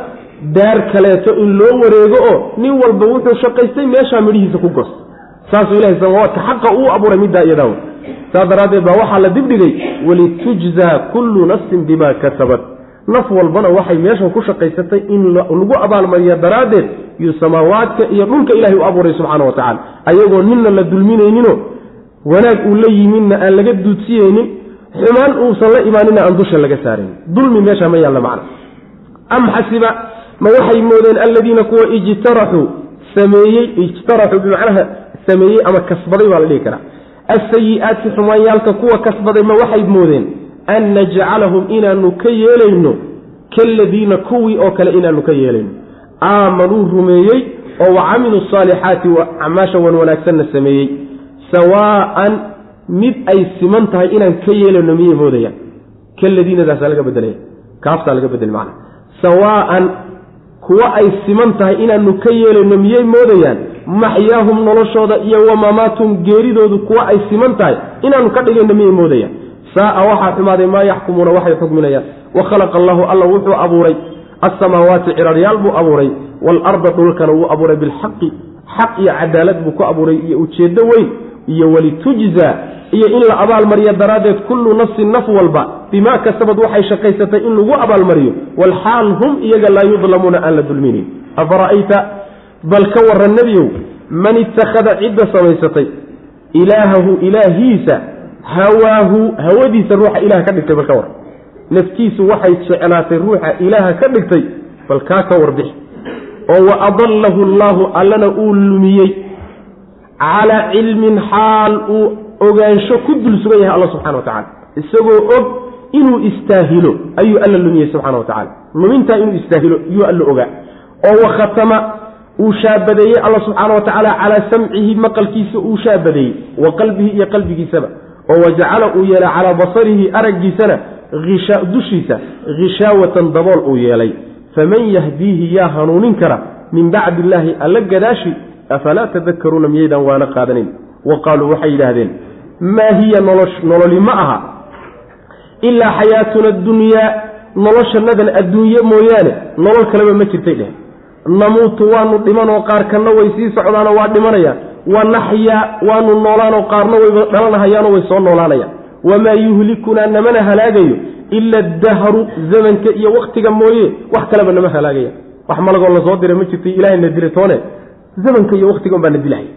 daar kaleeto in loo wareego oo nin walba wuxuu shaqaystay meeshaa midhihiisa ku gosta saasuu ilahay samaawaadka xaqa uu abuuray middaa iyadaa saas daraaddeed baa waxaa la dibdhigay walitujzaa kullu nafsin bima kasabat. Naf walbana waxay meeshan ku shaqaysatay in lagu abaalmariya daraaddeed iyo samaawaadka iyo dhulka ilahay u abuuray subxaana wa tacala ayagoo ninna la dulminaynino wanaag uu la yiminna aan laga duudsiyeynin xumaan uusan la imaanina aan dusha laga saarayn dulmi meesha ma yaalla macna. Am xasiba ma waxay moodeen alladiina kuwa ijtaraxuu sameeyey ijtaraxuu bimacnaha sameeyey ama kasbaday baa la dhihi karaa. Asayi-aati xumaanyaalka kuwa kasbaday ma waxay moodeen an najcalahum inaanu ka yeelayno kaladiina kuwii oo kale inaanu ka yeelayno. Aamanuu rumeeyey oo wa camiluu saalixaati acmaasha wan wanaagsanna sameeyey. Sawaaan mid ay siman tahay inaan ka yeelayno miyay moodayaan kaladiinadaasaa laga bedelaya kaaftaa laga bedel macna. Sawaaan kuwa ay siman tahay inaanu ka yeelayno miyay moodayaan? Maxyaahum noloshooda iyo wamamaatum geeridoodu kuwa ay siman tahay inaanu ka dhigayno miyay moodayaan? Saaa waxaa xumaaday maa yaxkumuuna waxay xukminayaan. Wa khalaqa allahu alla wuxuu abuuray. Alsamaawaati ciraryaal buu abuuray. Waalarda dhulkana wuu abuuray bilxaqi xaq iyo cadaalad buu ku abuuray iyo ujeeddo weyn iyo walitujzaa iyo in la abaalmariyo daraaddeed kullu nafsin naf walba bimaa kasabad waxay shaqaysatay in lagu abaalmariyo walxaal hum iyaga laa yudlamuuna aan la dulminayn afara'ayta bal ka warran nebiyow man ittakhada cidda samaysatay ilaahahu ilaahiisa hawaahu hawadiisa ruuxa ilaah ka dhigtay bal ka war naftiisu waxay jeclaatay ruuxa ilaaha ka dhigtay bal kaa ka warbix oo wa adallahu allaahu allana uu lumiyey calaa cilmin xaal uu ogaansho ku dul sugan yahay alla subxana wa tacala isagoo og inuu istaahilo ayuu alla lumiyey subxana wa tacala lumintaa inuu istaahilo yuu alla ogaa. Oo wakhatama uu shaabadeeyey alla subxaana wa tacaala calaa samcihi maqalkiisa uu shaabadeeyey wa qalbihi iyo qalbigiisaba. Oo wajacala uu yeelay calaa basarihi araggiisana dushiisa hishaawatan dabool uu yeelay. Faman yahdiihi yaa hanuunin kara min bacdi illaahi alla gadaashi afalaa tadakaruuna miyaydaan waana qaadanayn wa qaaluu waxay yidhaahdeen maa hiya nololi ma aha ilaa xayaatuna adunyaa noloshanadan adduunye mooyaane nolol kaleba ma jirtay dheh namuutu waanu dhimanoo qaarkanna way sii socdaanoo waa dhimanayaan wa naxyaa waanu noolaanoo qaarna wayba dhalanahayaanoo way soo noolaanayaan wamaa yuhlikunaa namana halaagayo ila adahru zamanka iyo waktiga mooye wax kaleba nama halaagaya wax malagoo la soo diray ma jirtay ilahayna dila toone zamanka iyo waktiga unbaa dilaya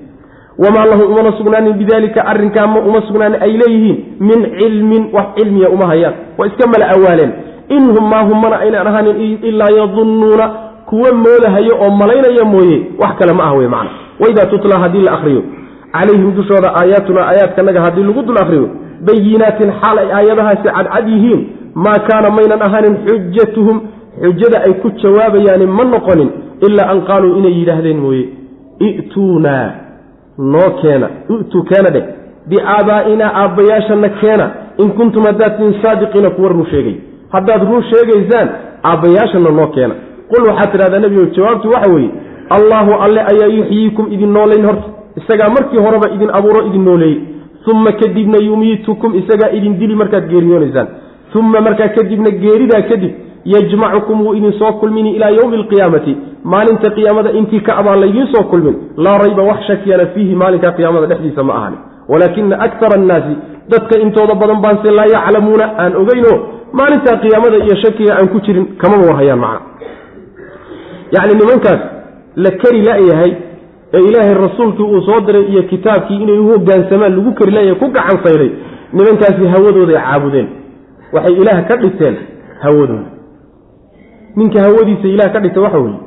wamaa lahum umana sugnaanin bidaalika arrinkaa ma uma sugnaanin ay leeyihiin min cilmin wax cilmiya uma hayaan. Waa iska mala awaaleen. Inhum maahum mana aynan ahaanin ilaa yadunnuuna kuwa moodahayo oo malaynaya mooye wax kale ma ah wey macna. Waidaa tutla haddii la akriyo calayhim dushooda aayaatuna aayaadkanaga haddii lagu dul akriyo bayinaatin xaal ay aayadahaasi cadcad yihiin maa kaana maynan ahaanin xujatuhum xujada ay ku jawaabayaani ma noqonin ilaa an qaaluu inay yidhaahdeen mooye i'tuunaa noo keena i'tuu keena dheh biaabaa'inaa aabbayaashana keena in kuntum haddaad tin saadiqiina kuwa run sheegay. Haddaad run sheegaysaan aabbayaashana noo keena. Qul waxaad tidhahdaa nebigo jawaabtu waxa weeye allaahu alle ayaa yuxyiikum idin noolayn horta isagaa markii horeba idin abuuro idin nooleeyey. Uma kadibna yumiitukum isagaa idin dili markaad geeriyoonaysaan. Uma markaa kadibna geeridaa kadib yajmacukum wuu idin soo kulmini ilaa yowmi alqiyaamati. Maalinta qiyaamada intii ka abaan laydiin soo kulmin laa rayba wax shakiyana fiihi maalinka qiyaamada dhexdiisa ma ahani. Walaakina akara annaasi dadka intooda badan baanse laa yaclamuuna aan ogeyno maalintaa qiyaamada iyo shakiga aan ku jirin kamama warhayaan macna. Yacni nimankaas la kari la-yahay ee ilaahay rasuulkii uu soo diray iyo kitaabkii inay u hogaansamaan lagu kari la-yahay ku gacan sayday nimankaasi hawadooday caabudeen. Waxay ilaah ka dhigteen hawadooda ninka hawadiisa ilaah ka dhigta waxa weeye.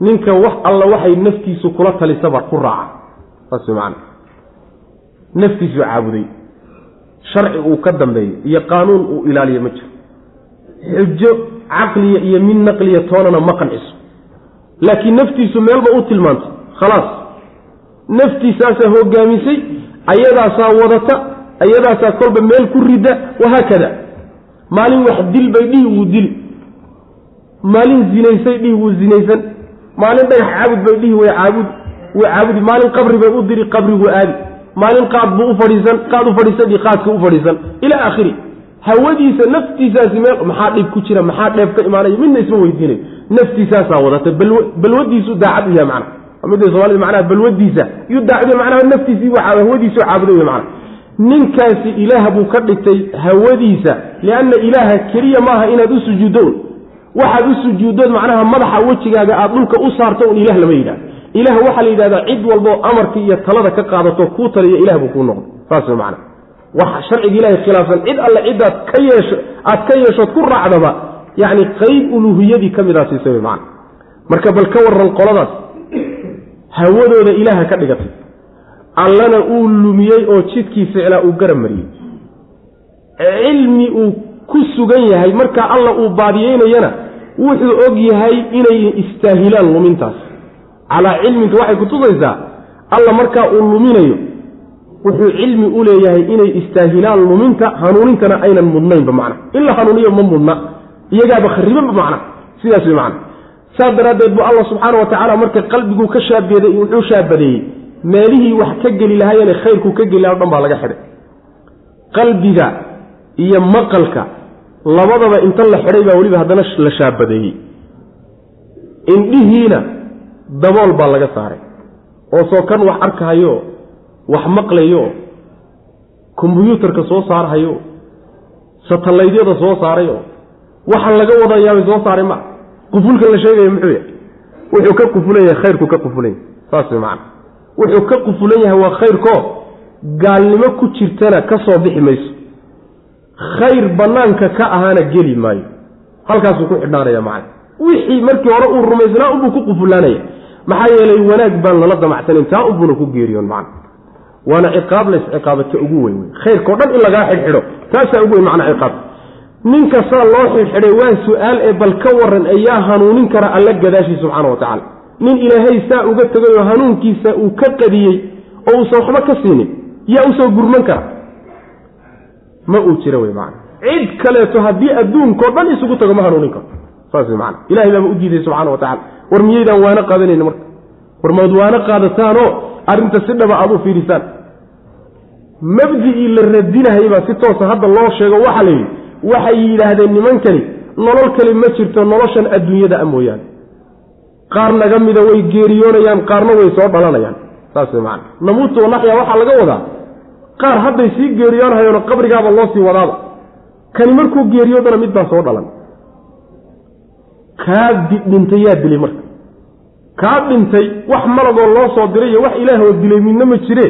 Ninka wax alla waxay naftiisu kula talisaba ku raaca. Saas way macana naftiisuu caabuday. Sharci uu ka dambeeyo iyo qaanuun uu ilaaliyo ma jiro. Xujo caqliya iyo mid naqliya toonana ma qanciso. Laakiin naftiisu meelba u tilmaantay. Khalaas. Naftiisaasaa hogaamisay ayadaasaa wadata ayadaasaa kolba meel ku rida wahaakada maalin wax dil bay dhihi wuu dili maalin zinaysay dhihi wuu zinaysan. Maalin dhagax caabud bay dhihi way caabud way caabudi. Maalin qabri bay u diri qabriguu aadi. Maalin qaad buu u fadhiisan qaad u fadhiisan iyo qaadka u fadhiisan. Ilaa aakhiri hawadiisa naftiisaasi meel maxaa dhib ku jira maxaa dheef ka imaanaya midna isma weydiinayo naftiisaasaa wadata balwadiisu daacad yahay macna. Midda somalida macnaha balwadiisa iyuu daacad macnaha naftiisii hawadiisu caabuday wey macna. Ninkaasi ilaah buu ka dhigtay hawadiisa lianna ilaaha keliya maaha inaad u sujuuddo waxaad u sujuuddood macnaha madaxa wejigaaga aad dhulka u saarto un ilah lama yidhahdo ilah waxaa la yidhahdaa cid walboo amarka iyo talada ka qaadato kuu taliya ilah buu kuu noqdo saas wey macana wax sharciga ilahay khilaafsan cid alle cidaad ka yeesho aad ka yeeshood ku raacdaba yacni qeyb uluuhiyadii ka midaa siisa wey macana marka bal ka waran qoladaas hawadooda ilaaha ka dhigatay. Allana uu lumiyey oo jidkii ficlaa uu garab mariyey. Cilmi uu ku sugan yahay marka alla uu baadiyeynayana wuxuu og yahay inay istaahilaan lumintaas. Calaa cilminka waxay kutusaysaa alla markaa uu luminayo wuxuu cilmi u leeyahay inay istaahilaan luminta hanuunintana aynan mudnaynba macna. In la hanuuniyo ma mudna iyagaaba kharibanba macna. Sidaas wey macna. Saas daraaddeed buu alla subxaana wa tacaala marka qalbiguu ka shaabeeday wuxuu shaabadeeyey meelihii wax ka geli lahaayeen khayrkuu ka geli laha o dhan baa laga xidhay qalbiga iyo maqalka labadaba inta la xidhay baa weliba haddana la shaabadeeyey indhihiina dabool baa laga saaray. Oo soo kan wax arkahayo wax maqlayo kombyuutarka soo saarhayo satalaydyada soo saarayo waxaan laga wadayaabay soo saaray ma qufulkan la sheegaya muxuu yahay? Wuxuu ka qufulan yahay khayrku ka qufulan yahay. Saas way wuxuu ka qufulan yahay waa khayrkoo gaalnimo ku jirtana ka soo bixi mayso khayr bannaanka ka ahaana geli maayo. Halkaasuu ku xidhnaanaya macana wixii markii hore uu rumaysnaa unbuu ku qufulaanaya maxaa yeelay wanaag baan lala damacsanin taa unbuuna ku geeriyoon macana waana ciqaab la isciqaabata ugu weyn wey khayrkao dhan in lagaa xidhxidho taasaa ugu weyn macnaa ciqaab. Ninka saa loo xidhxidhay waa su'aal ee bal ka waran ayaa hanuunin kara alla gadaashii subxaana wa tacala nin ilaahay saa uga tegay oo hanuunkiisa uu ka qadiyey oo uusan waxba ka siinin yaa u soo gurman kara ma uu jiro wey macana cid kaleeto haddii adduunkao dhan isugu tago ma hanuunin karo saas wey macana ilahay baaba u diiday subxana wa tacala war miyaydaan waano qaadanayni marka? War maad waano qaadataanoo arrinta si dhaba aad u fiidhisaan mabdicii la radinahayba si toosa hadda loo sheego waxaa la yidhi. Waxay yidhaahdeen nimankani nolol kale ma jirto noloshan adduunyada a mooyaane. Qaar naga mida way geeriyoonayaan qaarna way soo dhalanayaan. Saas way macana namuutu wanaxya waxaa laga wadaa qaar hadday sii geeriyoonhayoon qabrigaaba loo sii wadaaba. Kani markuu geeriyoodana mid baa soo dhalan. Kaa dhintay yaa dilay marka. Kaa dhintay wax malagoo loo soo diray iyo wax ilaahoo dilay midna ma jire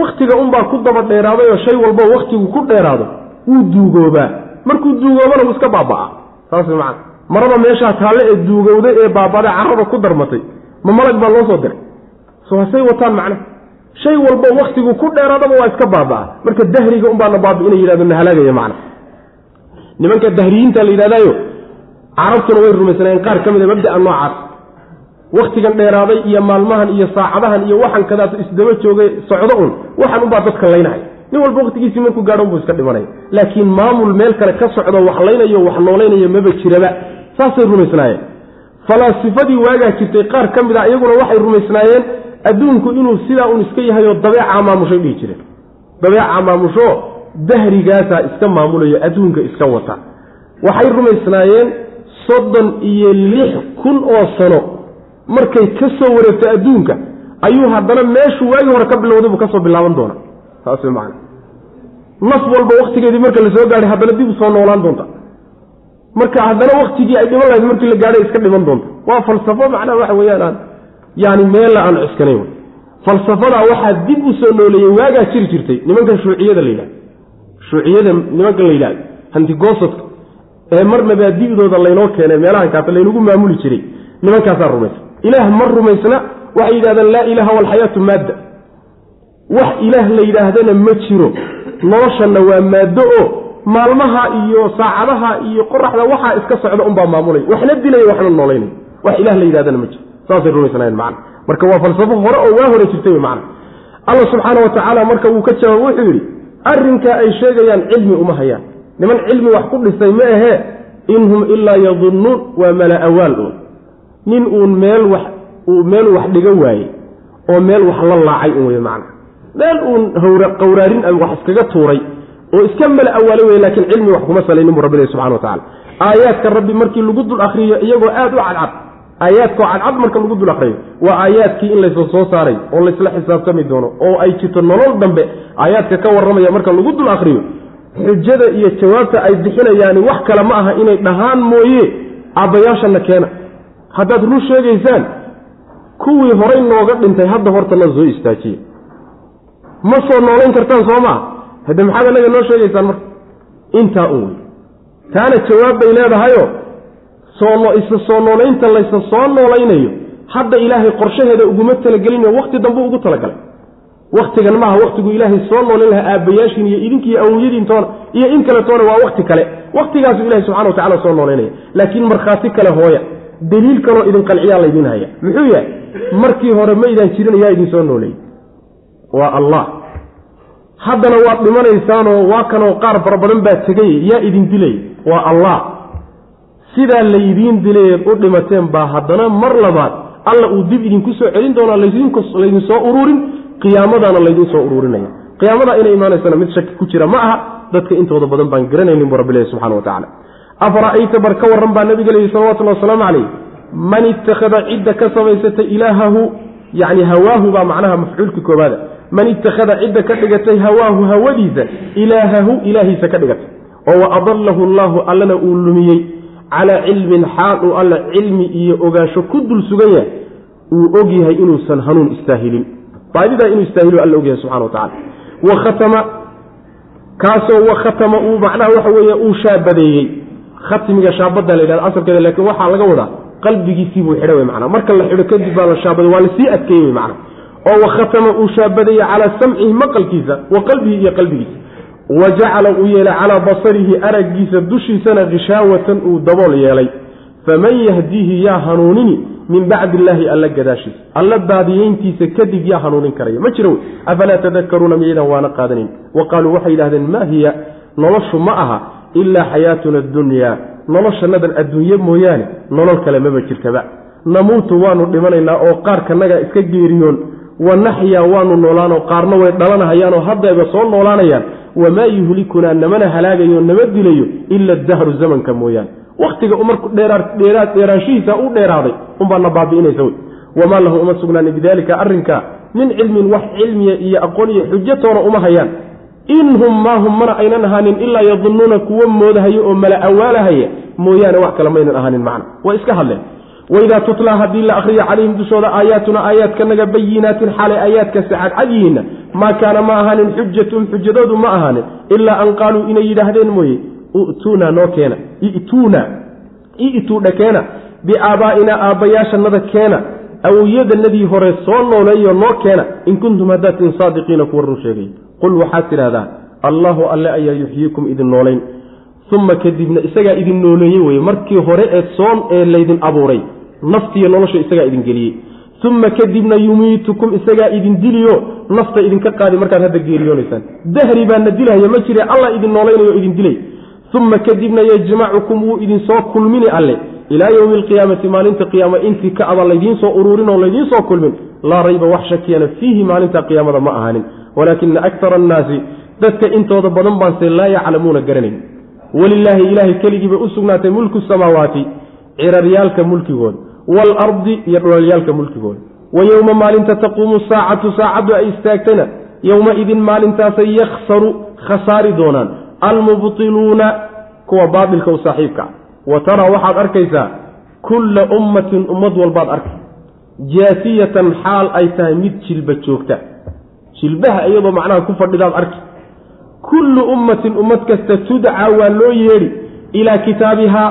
wakhtiga unbaa ku daba dheeraaday oo shay walbo wakhtigu ku dheeraado wuu duugoobaa. Markuu duugoobana wuu iska baaba'aa. Saas macana maraba meeshaa taalle ee duugowday ee baaba'day carrada ku darmatay. Ma malag baa loo soo diray. So hasay wataan macna shay walbo wakhtigu ku dheeraadaba waa iska baaba'aa marka dahriga unbaana baabi inay yidhahdo na halaagaya macna. Nimanka dahriyiinta la yidhahdaayo carabtuna way rumaysnaayeen. Qaar ka mid a mabda'a noocaas. Wakhtigan dheeraaday iyo maalmahan iyo saacadahan iyo waxan kadaas isdaba joogay socdo un waxan unbaa dadka laynahay. Nin walba waktigiisii markuu gaadho unbuu iska dhimanaya. Laakiin maamul meel kale ka socdo wax laynayo wax noolaynayo maba jiraba. Saasay rumaysnaayeen. Falaasifadii waagaa jirtay qaar ka mid a iyaguna waxay rumaysnaayeen adduunku inuu sidaa un iska yahayoo dabeecaa maamushay dhihi jireen dabeecaa maamusho dahrigaasaa iska maamulayo adduunka iska wata. Waxay rumaysnaayeen soddon iyo lix kun oo sano. Markay ka soo wareegto adduunka ayuu haddana meeshuu waagii hore ka bilowday buu ka soo bilaaban doona saas wey macana naf walba waktigeedii marka la soo gaadhay haddana dib soo noolaan doonta. Marka haddana waktigii ay dhiman lahayd markii la gaadhay iska dhiman doonta. Waa falsafo macnaha waxa weeyaan aan yaani meella aan cuskanayn falsafadaa waxaa dib u soo nooleeyey waagaa jiri jirtay nimankan shuuciyada la yidhahdo shuuciyada nimankan la yidhahdo hantigoosadka ee mar mabaadi'dooda laynoo keenay meelahan kaata laynagu maamuli jiray nimankaasaa rumaysa ilaah ma rumaysna waxay yidhahdeen laa ilaaha walxayaatu maadda. Wax ilaah la yidhaahdana ma jiro. Noloshanna waa maaddo oo maalmaha iyo saacadaha iyo qoraxda waxaa iska socda unbaa maamulay. Waxna dilaya waxna noolaynay wax ilah la yidhahdana ma jiro saasay rumaysnaayeen macana marka waa falsafo hore oo waa hore jirtay wey macana allah subxaana wa tacaala marka wuu ka jawaab wuxuu yidhi arrinkaa ay sheegayaan cilmi uma hayaan. Niman cilmi wax ku dhisay ma ahee in hum ilaa yadunnuun waa mala awaal un nin uun meel wax uu meel wax dhiga waayey oo meel wax la laacay un wey macna. Meel uun hawra qawraarin wax iskaga tuuray oo iska mala awaalay wey laakiin cilmi wax kuma salaynin buu rabbi subxana wa tacala aayaadka rabbi markii lagu dul akriyo iyagoo aada u cadcad aayaadkao cadcad marka lagu dul akriyo waa aayaadkii in laysa soo saaray oo laysla xisaabtami doono oo ay jirto nolol dambe aayaadka ka warramaya marka lagu dul akriyo xujada iyo jawaabta ay bixinayaani wax kale ma aha inay dhahaan mooye aabbayaashana keena. Haddaad run sheegaysaan kuwii horay nooga dhintay hadda horta la soo istaajiye. Ma soo noolayn kartaan soo maa hadde maxaad anaga noo sheegaysaan marka? Intaa un wey taana jawaab bay leedahayo soo isa soo noolaynta laysa soo noolaynayo hadda ilaahay qorshaheeda uguma talagelinayo wakti dambe ugu talagalay. Waktigan maaha waktigu ilaahay soo noolayn lahaa aabbayaashiin iyo idinkiiyo awiyadiintoona iyo in kaletoona waa wakti kale. Waktigaasu ilahay subxana wa tacala soo noolaynaya laakiin markhaati kale hooya daliil kaloo idin qanciyaa laydiin haya muxuu yahay? Markii hore maydaan jirin yaa idin soo nooleeyey waa allah. Haddana waad dhimanaysaanoo waa kanoo qaar fara badan baa tegay yaa idin dilay. Waa allah sidaa laydiin dilayeed u dhimateen baa haddana mar labaad alla uu dib idinku soo celin doonaa laydin soo ururin qiyaamadaana laydin soo ururinaya. Qiyaamadaa inay imaanaysana mid shaki ku jira ma aha dadka intooda badan baan garanaynin buu rabbi lehy subxana wa tacala afara'ayta bar ka warran baa nabiga leeyi salawatullahi wasalaamu calayh man ittakhada cidda ka samaysatay ilaahahu yacni hawaahu baa macnaha mafcuulka koobaada man ittakhada cidda ka dhigatay hawaahu hawadiisa ilaahahu ilaahiisa ka dhigatay oo wa adallahu allaahu allana uu lumiyey calaa cilmin xaal uu alla cilmi iyo ogaansho ku dul sugan yahay uu og yahay inuusan hanuun istaahilin. Baadidaa inuu istaahilo alla ogyahay subxana wa tacala wa khatama kaasoo wa khatama uu macnaha waxa weeye uu shaabadeeyey. Khatmiga shaabadda la yidhahda asalkeeda laakiin waxaa laga wadaa qalbigiisii buu xidha wey macnaa marka la xidho kadib baa la shaabaday waa la sii adkeeyey wey macna oo wa khatama uu shaabadeeyey calaa samcihi maqalkiisa wa qalbihi iyo qalbigiisa wa jacala uu yeelay calaa basarihi araggiisa dushiisana kishaawatan uu dabool yeelay. Faman yahdiihi yaa hanuunini min bacdi illaahi alla gadaashiisa alla baadiyeyntiisa kadib yaa hanuunin karaya. Ma jira wey. Afalaa tadakaruuna miyaydaan waana qaadanayn wa qaaluu waxay yidhahdeen maa hiya? Noloshu ma aha ilaa xayaatuna addunyaa noloshanadan adduunye mooyaane nolol kale maba jirtaba. Namuutu waanu dhimanaynaa oo qaarkanaga iska geeriyoon wa naxyaa waanu noolaanoo qaarna way dhalanahayaanoo haddayba soo noolaanayaan. Wamaa yuhlikunaa namana halaagayo nama dilayo ila dahru zamanka mooyaane. Wakhtiga marku dheeraanshihiisa u dheeraaday unbaana baabi'inaysa wey. Wamaa lahu uma sugnaani bidaalika arrinka min cilmin wax cilmiya iyo aqoon iyo xujatoona uma hayaan. In hum maa hum mana aynan ahaanin ilaa yadunnuuna kuwa moodahaya oo mala awaalahaya mooyaane wax kale maynan ahaanin macna. Way iska hadleen waidaa tutlaa haddii la akriyo calayhim dushooda aayaatuna aayaadkanaga bayinaatin xaalay aayaadka sacadcad yihiinna maa kaana ma ahaanin xujatum xujadoodu ma ahaanin ilaa an qaaluu inay yidhaahdeen mooye u'tuuna noo keena i'tuuna i'tuudha keena biaabaa'inaa aabbayaashanada keena awowyadanadii hore soo nooleeyo noo keena in kuntum haddaad tin saadiqiina kuwa run sheegay qul waxaad tidhahdaa allahu alle ayaa yuxyiikum idin noolayn uma kadibna isagaa idin nooleeye weye markii hore ee soon ee laydin abuuray naftiiyo nolosha isagaa idin geliyey uma kadibna yumiitukum isagaa idin diliyo nafta idinka qaadi markaad hadda geeriyoonaysaan. Dahri baana dilahaya ma jire allah idin noolaynayo idin dilay. Uma kadibna yajmacukum wuu idin soo kulmini alle. Ilaa yowmi alqiyaamati maalinta qiyaama intii ka aba laydiin soo ururin oo laydiin soo kulmin. Laa rayba wax shakiyana fiihi maalinta qiyaamada ma ahaanin. Walaakina akara annaasi dadka intooda badan baanse laa yaclamuuna garanayn. Walilaahi ilaahay keligiibay u sugnaatay mulku samaawaati ciraryaalka mulkigooda waalardi iyo dhulalyaalka mulkigooda wa yowma maalinta taquumu saacatu saacaddu ay istaagtana yowmaidin maalintaasay yakhsaru khasaari doonaan almubtiluuna kuwa baatilka u saaxiibka wa taraa waxaad arkaysaa kulla ummatin ummad walbaad arkay jaasiyatan xaal ay tahay mid jilba joogta jilbaha iyadoo macnaha ku fadhidaad arki kullu ummatin ummad kasta tudcaa waa loo yeedhi ilaa kitaabihaa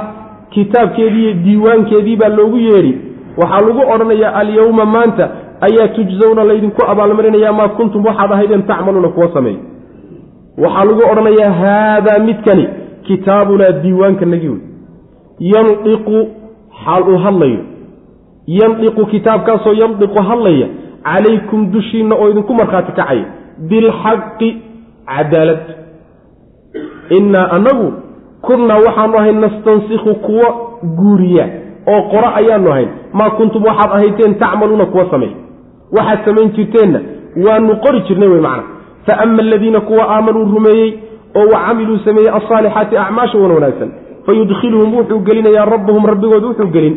kitaabkeedii iyo diiwaankeedii baa loogu yeedhi. Waxaa lagu odhanayaa alyowma maanta ayaa tujsawna laydinku abaalmarinayaa maa kuntum. Waxaad ahaydeen tacmaluuna kuwa sameey waxaa lagu odhanayaa haadaa midkani kitaabunaa diiwaankanagii wey yandiqu xaal uu hadlayo. Yandiqu kitaabkaasoo yandiqu hadlaya calaykum dushiinna oo idinku markhaati kacaya bilxaqi cadaalad. Innaa annagu kunnaa waxaanu ahayn nastansikhu kuwa guuriya oo qora ayaanu ahayn. Maa kuntum waxaad ahayteen tacmaluuna kuwa sameey waxaad samayn jirteenna waanu qori jirnay wey macna. Fa ama aladiina kuwa aamanuu rumeeyey oo wa camiluu sameeyey alsaalixaati acmaasha wan wanaagsan fayudkhiluhum wuxuu gelinayaa rabbuhum rabbigood wuxuu gelin.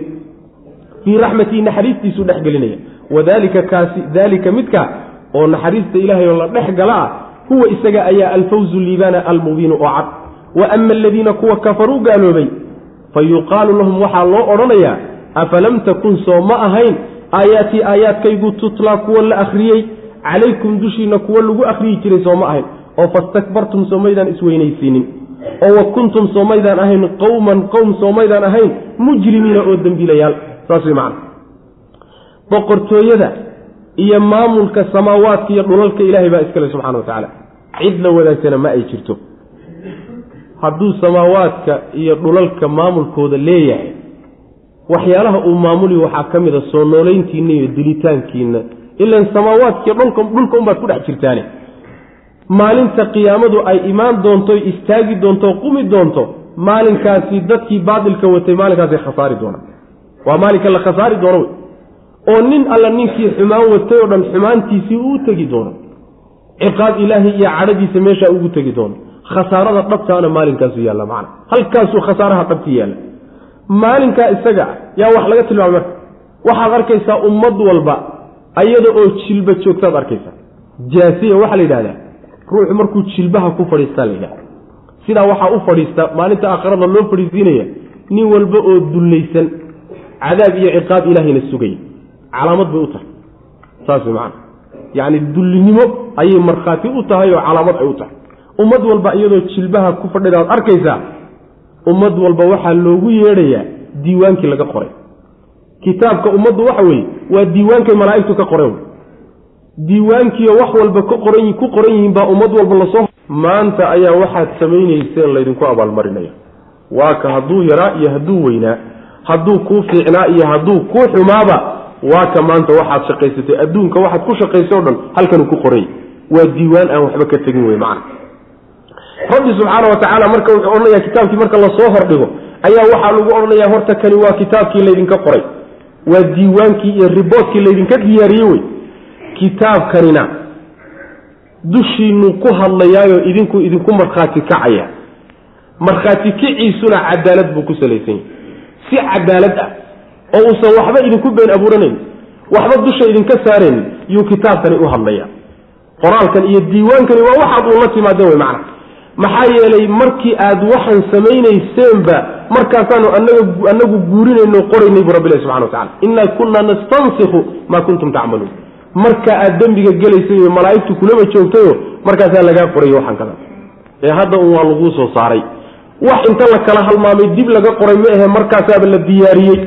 Fii raxmatihi naxariistiisuu dhex gelinaya. Wadalika kaasi daalika midka oo naxariista ilaahay oo la dhex gala ah huwa isaga ayaa alfawzu liibaana almubiinu oo cad wa ama aladiina kuwa kafaruu gaaloobay fa yuqaalu lahum waxaa loo odhanayaa afalam takun soo ma ahayn aayaatii aayaadkaygu tutlaa kuwa la akhriyey calaykum dushiinna kuwa lagu akhriyi jiray soo ma ahayn oo fastakbartum soo maydaan isweynaysiinin oo wa kuntum soo maydaan ahayn qowman qowm soo maydaan ahayn mujrimiina oo dembiilayaal saas wey macana boqortooyada iyo maamulka samaawaadka iyo dhulalka ilaahay baa iskale subxana wa tacaala. Cid la wadaagsana ma ay jirto hadduu samaawaadka iyo dhulalka maamulkooda leeyahay waxyaalaha uu maamuli waxaa ka mid a soo noolayntiinna iyo dilitaankiinna. Ilan samaawaadkiiyo dhulka unbaad ku dhex jirtaane. Maalinta qiyaamadu ay imaan doonto istaagi doonto qumi doonto maalinkaasi dadkii baatilka watay maalinkaasay khasaari doonaan waa maalinka la khasaari doono wey. Oo nin alla ninkii xumaan watay oo dhan xumaantiisii uu tegi doono. Ciqaab ilaahi iyo cadhadiisa meeshaa ugu tegi doono khasaarada dhabtaana maalinkaasu yaalla macana halkaasuu khasaaraha dhabti yaalla. Maalinkaa isaga yaa wax laga tilmaamay marka. Waxaad arkaysaa ummad walba ayada oo jilba joogtaad arkaysaa. Jaasiya waxaa la yidhahdaa ruuxu markuu jilbaha ku fadhiistaa la yidhahda sidaa waxaa u fadhiista maalinta aakhirada loo fadhiisiinaya nin walba oo dullaysan cadaab iyo ciqaab ilaahayna sugaya calaamad bay u tahay. Saas way macana yacni dullinimo ayay markhaati u tahay oo calaamad ay u tahay ummad walba iyadoo jilbaha ku fadhida ad arkaysaa ummad walba waxaa loogu yeedhayaa diiwaankii laga qoray. Kitaabka ummaddu waxa weeye waa diiwaankay malaa'igtu ka qoreen diiwaankiiyo wax walba ku qoran yihiin baa ummad walba la soo maanta ayaa waxaad samaynayseen laydinku abaalmarinaya. Waa ka hadduu yaraa iyo hadduu weynaa hadduu kuu fiicnaa iyo hadduu kuu xumaaba waa ka maanta waxaad shaqaysatay. Adduunka waxaad ku shaqaysay o dhan halkanuu ku qoray. Waa diiwaan aan waxba ka tegin wey macana rabbi subxaana wa tacaala marka wuxuu odhanaya kitaabkii marka la soo hordhigo ayaa waxaa lagu odhanayaa horta kani waa kitaabkii laydinka qoray. Waa diiwaankii iyo riboodkii laydinka diyaariyey wey. Kitaabkanina dushiinuu ku hadlayaayo idinku idinku markhaati kacaya markhaati kiciisuna cadaalad buu ku salaysan yahay. Si cadaalad ah oo uusan waxba idinku been abuuranayn waxba dusha idinka saarayn yuu kitaabkani u hadlaya qoraalkan iyo diiwaankani waa waxaad uun timaadeen wey macna maxaa yeelay markii aad waxaan samaynayseenba markaasaanu anagu guurinayno qoraynay bu rabbilahi subxana watacala innaa kunna nastansikhu maa kuntum tacmaluun. Marka aad dembiga gelaysay malaa'igtu kulaba joogtayo markaasaa lagaa qoray waxaan ee hadda un waa laguu soo saaray. Wax inta la kala halmaamay dib laga qoray ma ahe markaasaaba la diyaariyey.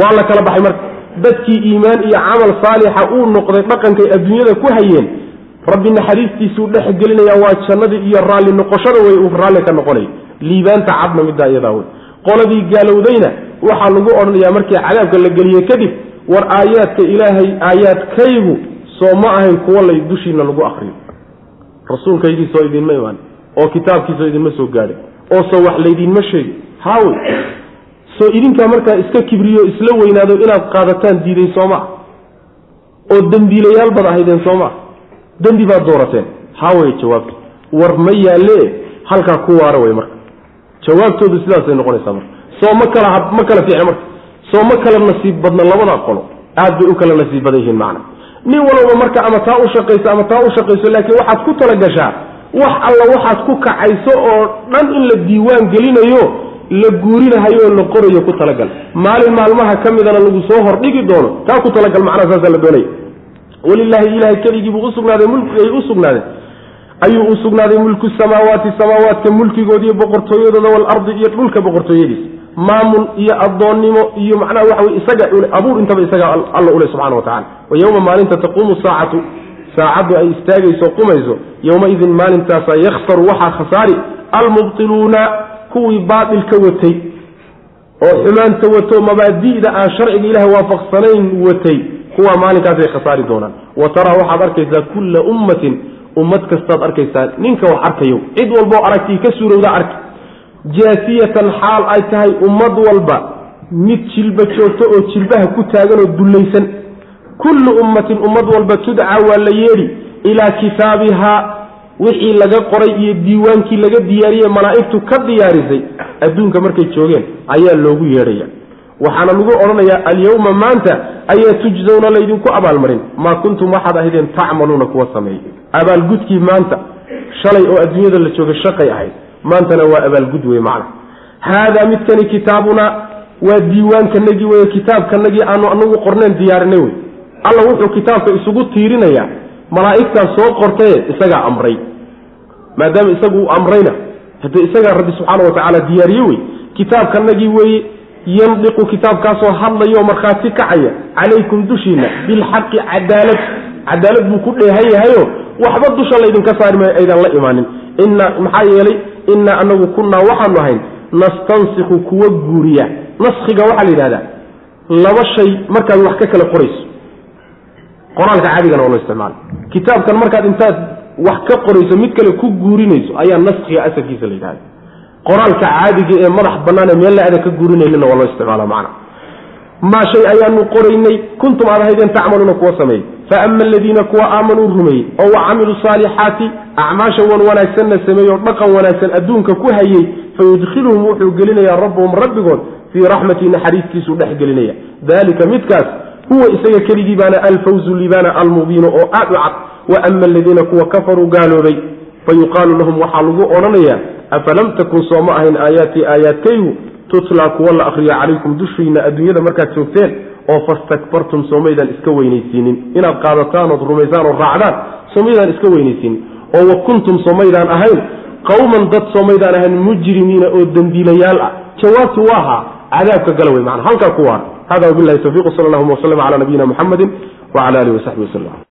Waa la kala baxay marka. Dadkii iimaan iyo camal saalixa uu noqday dhaqankay adduunyada ku hayeen rabbi naxariistiisuu dhex gelinaya waa jannadii iyo raalli noqoshada wey uu raalli ka noqonay. Liibaanta cadna middaa iyadaa wey. Qoladii gaalowdayna waxaa lagu odhanayaa markii cadaabka la geliye kadib war aayaadka ilaahay aayaadkaygu soo ma ahayn kuwo lay dushiina lagu akriyo. Rasuulkaygiisoo idinma imaan oo kitaabkiisoo idinma soo gaadhay oo soo wax laydinma sheegi haawey soo idinkaa markaa iska kibriyo isla weynaado inaad qaadataan diiday sooma oo dembiilayaal bad ahaydeen sooma dembi baad doorateen. Haawey jawaabta war ma yaalle halkaa ku waara wey marka. Jawaabtoodu sidaasay noqonaysaa marka. Soo ma kala ma kala fiicna marka. Soo ma kala nasiib badna labada qolo aad bay u kala nasiib badan yihiin macna. Nin walba marka ama taa u shaqayso ama taa u shaqayso laakiin waxaad ku talagashaa wax alla waxaad ku kacayso oo dhan in la diiwaan gelinayo la guurinahayo la qorayo ku talagal. Maalin maalmaha ka midana lagu soo hordhigi doono taa ku talagal macnaha saasaa la doonaya walilaahi ilahay keligii buu usugnaaday mulkigay u sugnaaday. Ayuu u sugnaaday mulku samaawaati samaawaadka mulkigood iyo boqortooyadooda waalardi iyo dhulka boqortooyadiisa. Maamul iyo addoonnimo iyo macnaha waxa wey isaga abuur intaba isaga alla ule subxana wa tacala wa yowma maalinta taquumu saacatu saacaddu ay istaagayso qumayso yowmaidin maalintaasaa yakhsaru waxaa khasaari almubtiluuna kuwii baatilka watay oo xumaanta wato mabaadi'da aan sharciga ilaah waafaqsanayn watay kuwaa maalinkaasay khasaari doonaan. Wa taraa waxaad arkaysaa kulla ummatin ummad kastaad arkaysaa. Ninka wax arkayo cid walboo aragtii ka suurowda arki. Jaasiyatan xaal ay tahay ummad walba mid jilba joogto oo jilbaha ku taagan oo dullaysan. Kullu ummatin ummad walba tudcaa waa la yeedhi ilaa kitaabihaa wixii laga qoray iyo diiwaankii laga diyaariyey malaa'igtu ka diyaarisay. Adduunka markay joogeen ayaa loogu yeedhaya waxaana lagu odhanayaa alyawma maanta ayaa tujzawna laydinku abaalmarin. Maa kuntum waxaad ahaydeen tacmaluuna kuwa sameeyey. Abaalgudkii maanta shalay oo adduunyada la jooga shaqay ahayd maantana waa abaalgud wey macna. Haadaa midkani kitaabuna waa diiwaankanagii wey kitaabkanagii aanu anagu qorneen diyaarinay wey alla wuxuu kitaabka isugu tiirinayaa malaa'igtaas soo qortaye isagaa amray. Maadaama isagu uu amrayna hade isagaa rabbi subxaana watacaala diyaariye wey kitaabkanagii weeye yandiqu kitaabkaasoo hadlayo markhaati kacaya calaykum dushiina bilxaqi cadaalad. Cadaalad buu ku dheehan yahayo waxba dusha laydinka saari maayo aydan la imaanin. Ina maxaa yeelay innaa anagu kunnaa waxaanu ahayn nastansikhu kuwa guuriya. Naskiga waxaa la yidhahdaa laba shay markaad wax ka kala qorayso. Qoraalka caadigana waa loo isticmaala kitaabkan markaad intaad wax ka qorayso mid kale ku guurinayso ayaa naskiga asalkiisa la yidhahda qoraalka caadiga ee madax bannaan ee meel la-ada ka guurinaynina waa loo isticmaala macna. Maa shay ayaanu qoraynay kuntum aad ahaydeen tacmaluuna kuwa sameeyey. Faama aladiina kuwa aamanuu rumeeyey oo wa camiluu saalixaati acmaasha wan wanaagsanna sameeyey oo dhaqan wanaagsan adduunka ku hayey fayudkhiluhum wuxuu gelinayaa rabbuhum rabbigood fii raxmatii naxariistiisuu dhex gelinaya. Dalika midkaas huwa isaga keligii baana alfawzu libaana almubiinu oo aad u cad. Wa ama aladiina kuwa kafaruu gaaloobay fayuqaalu lahum waxaa lagu odhanayaa afalam takun soo ma ahayn aayaatii aayaadkaygu tutlaa kuwa la akriyo calaykum dushiina adduunyada markaad joogteen oo fastakbartum soomaydaan iska weynaysiinin. Inaad qaadataan ood rumaysaan oo raacdaan soomaydaan iska weynaysiinin. Oo wa kuntum soomaydaan ahayn qawman dad soomaydaan ahayn mujrimiina oo dembiilayaal ah. Jawaabtu waaha cadaabka gala wey mana halkaa ku waar hada wabilahi tawfiq sal allahuma waslm cala nabiyina muxamedi wcala alihi wasaxbi waslm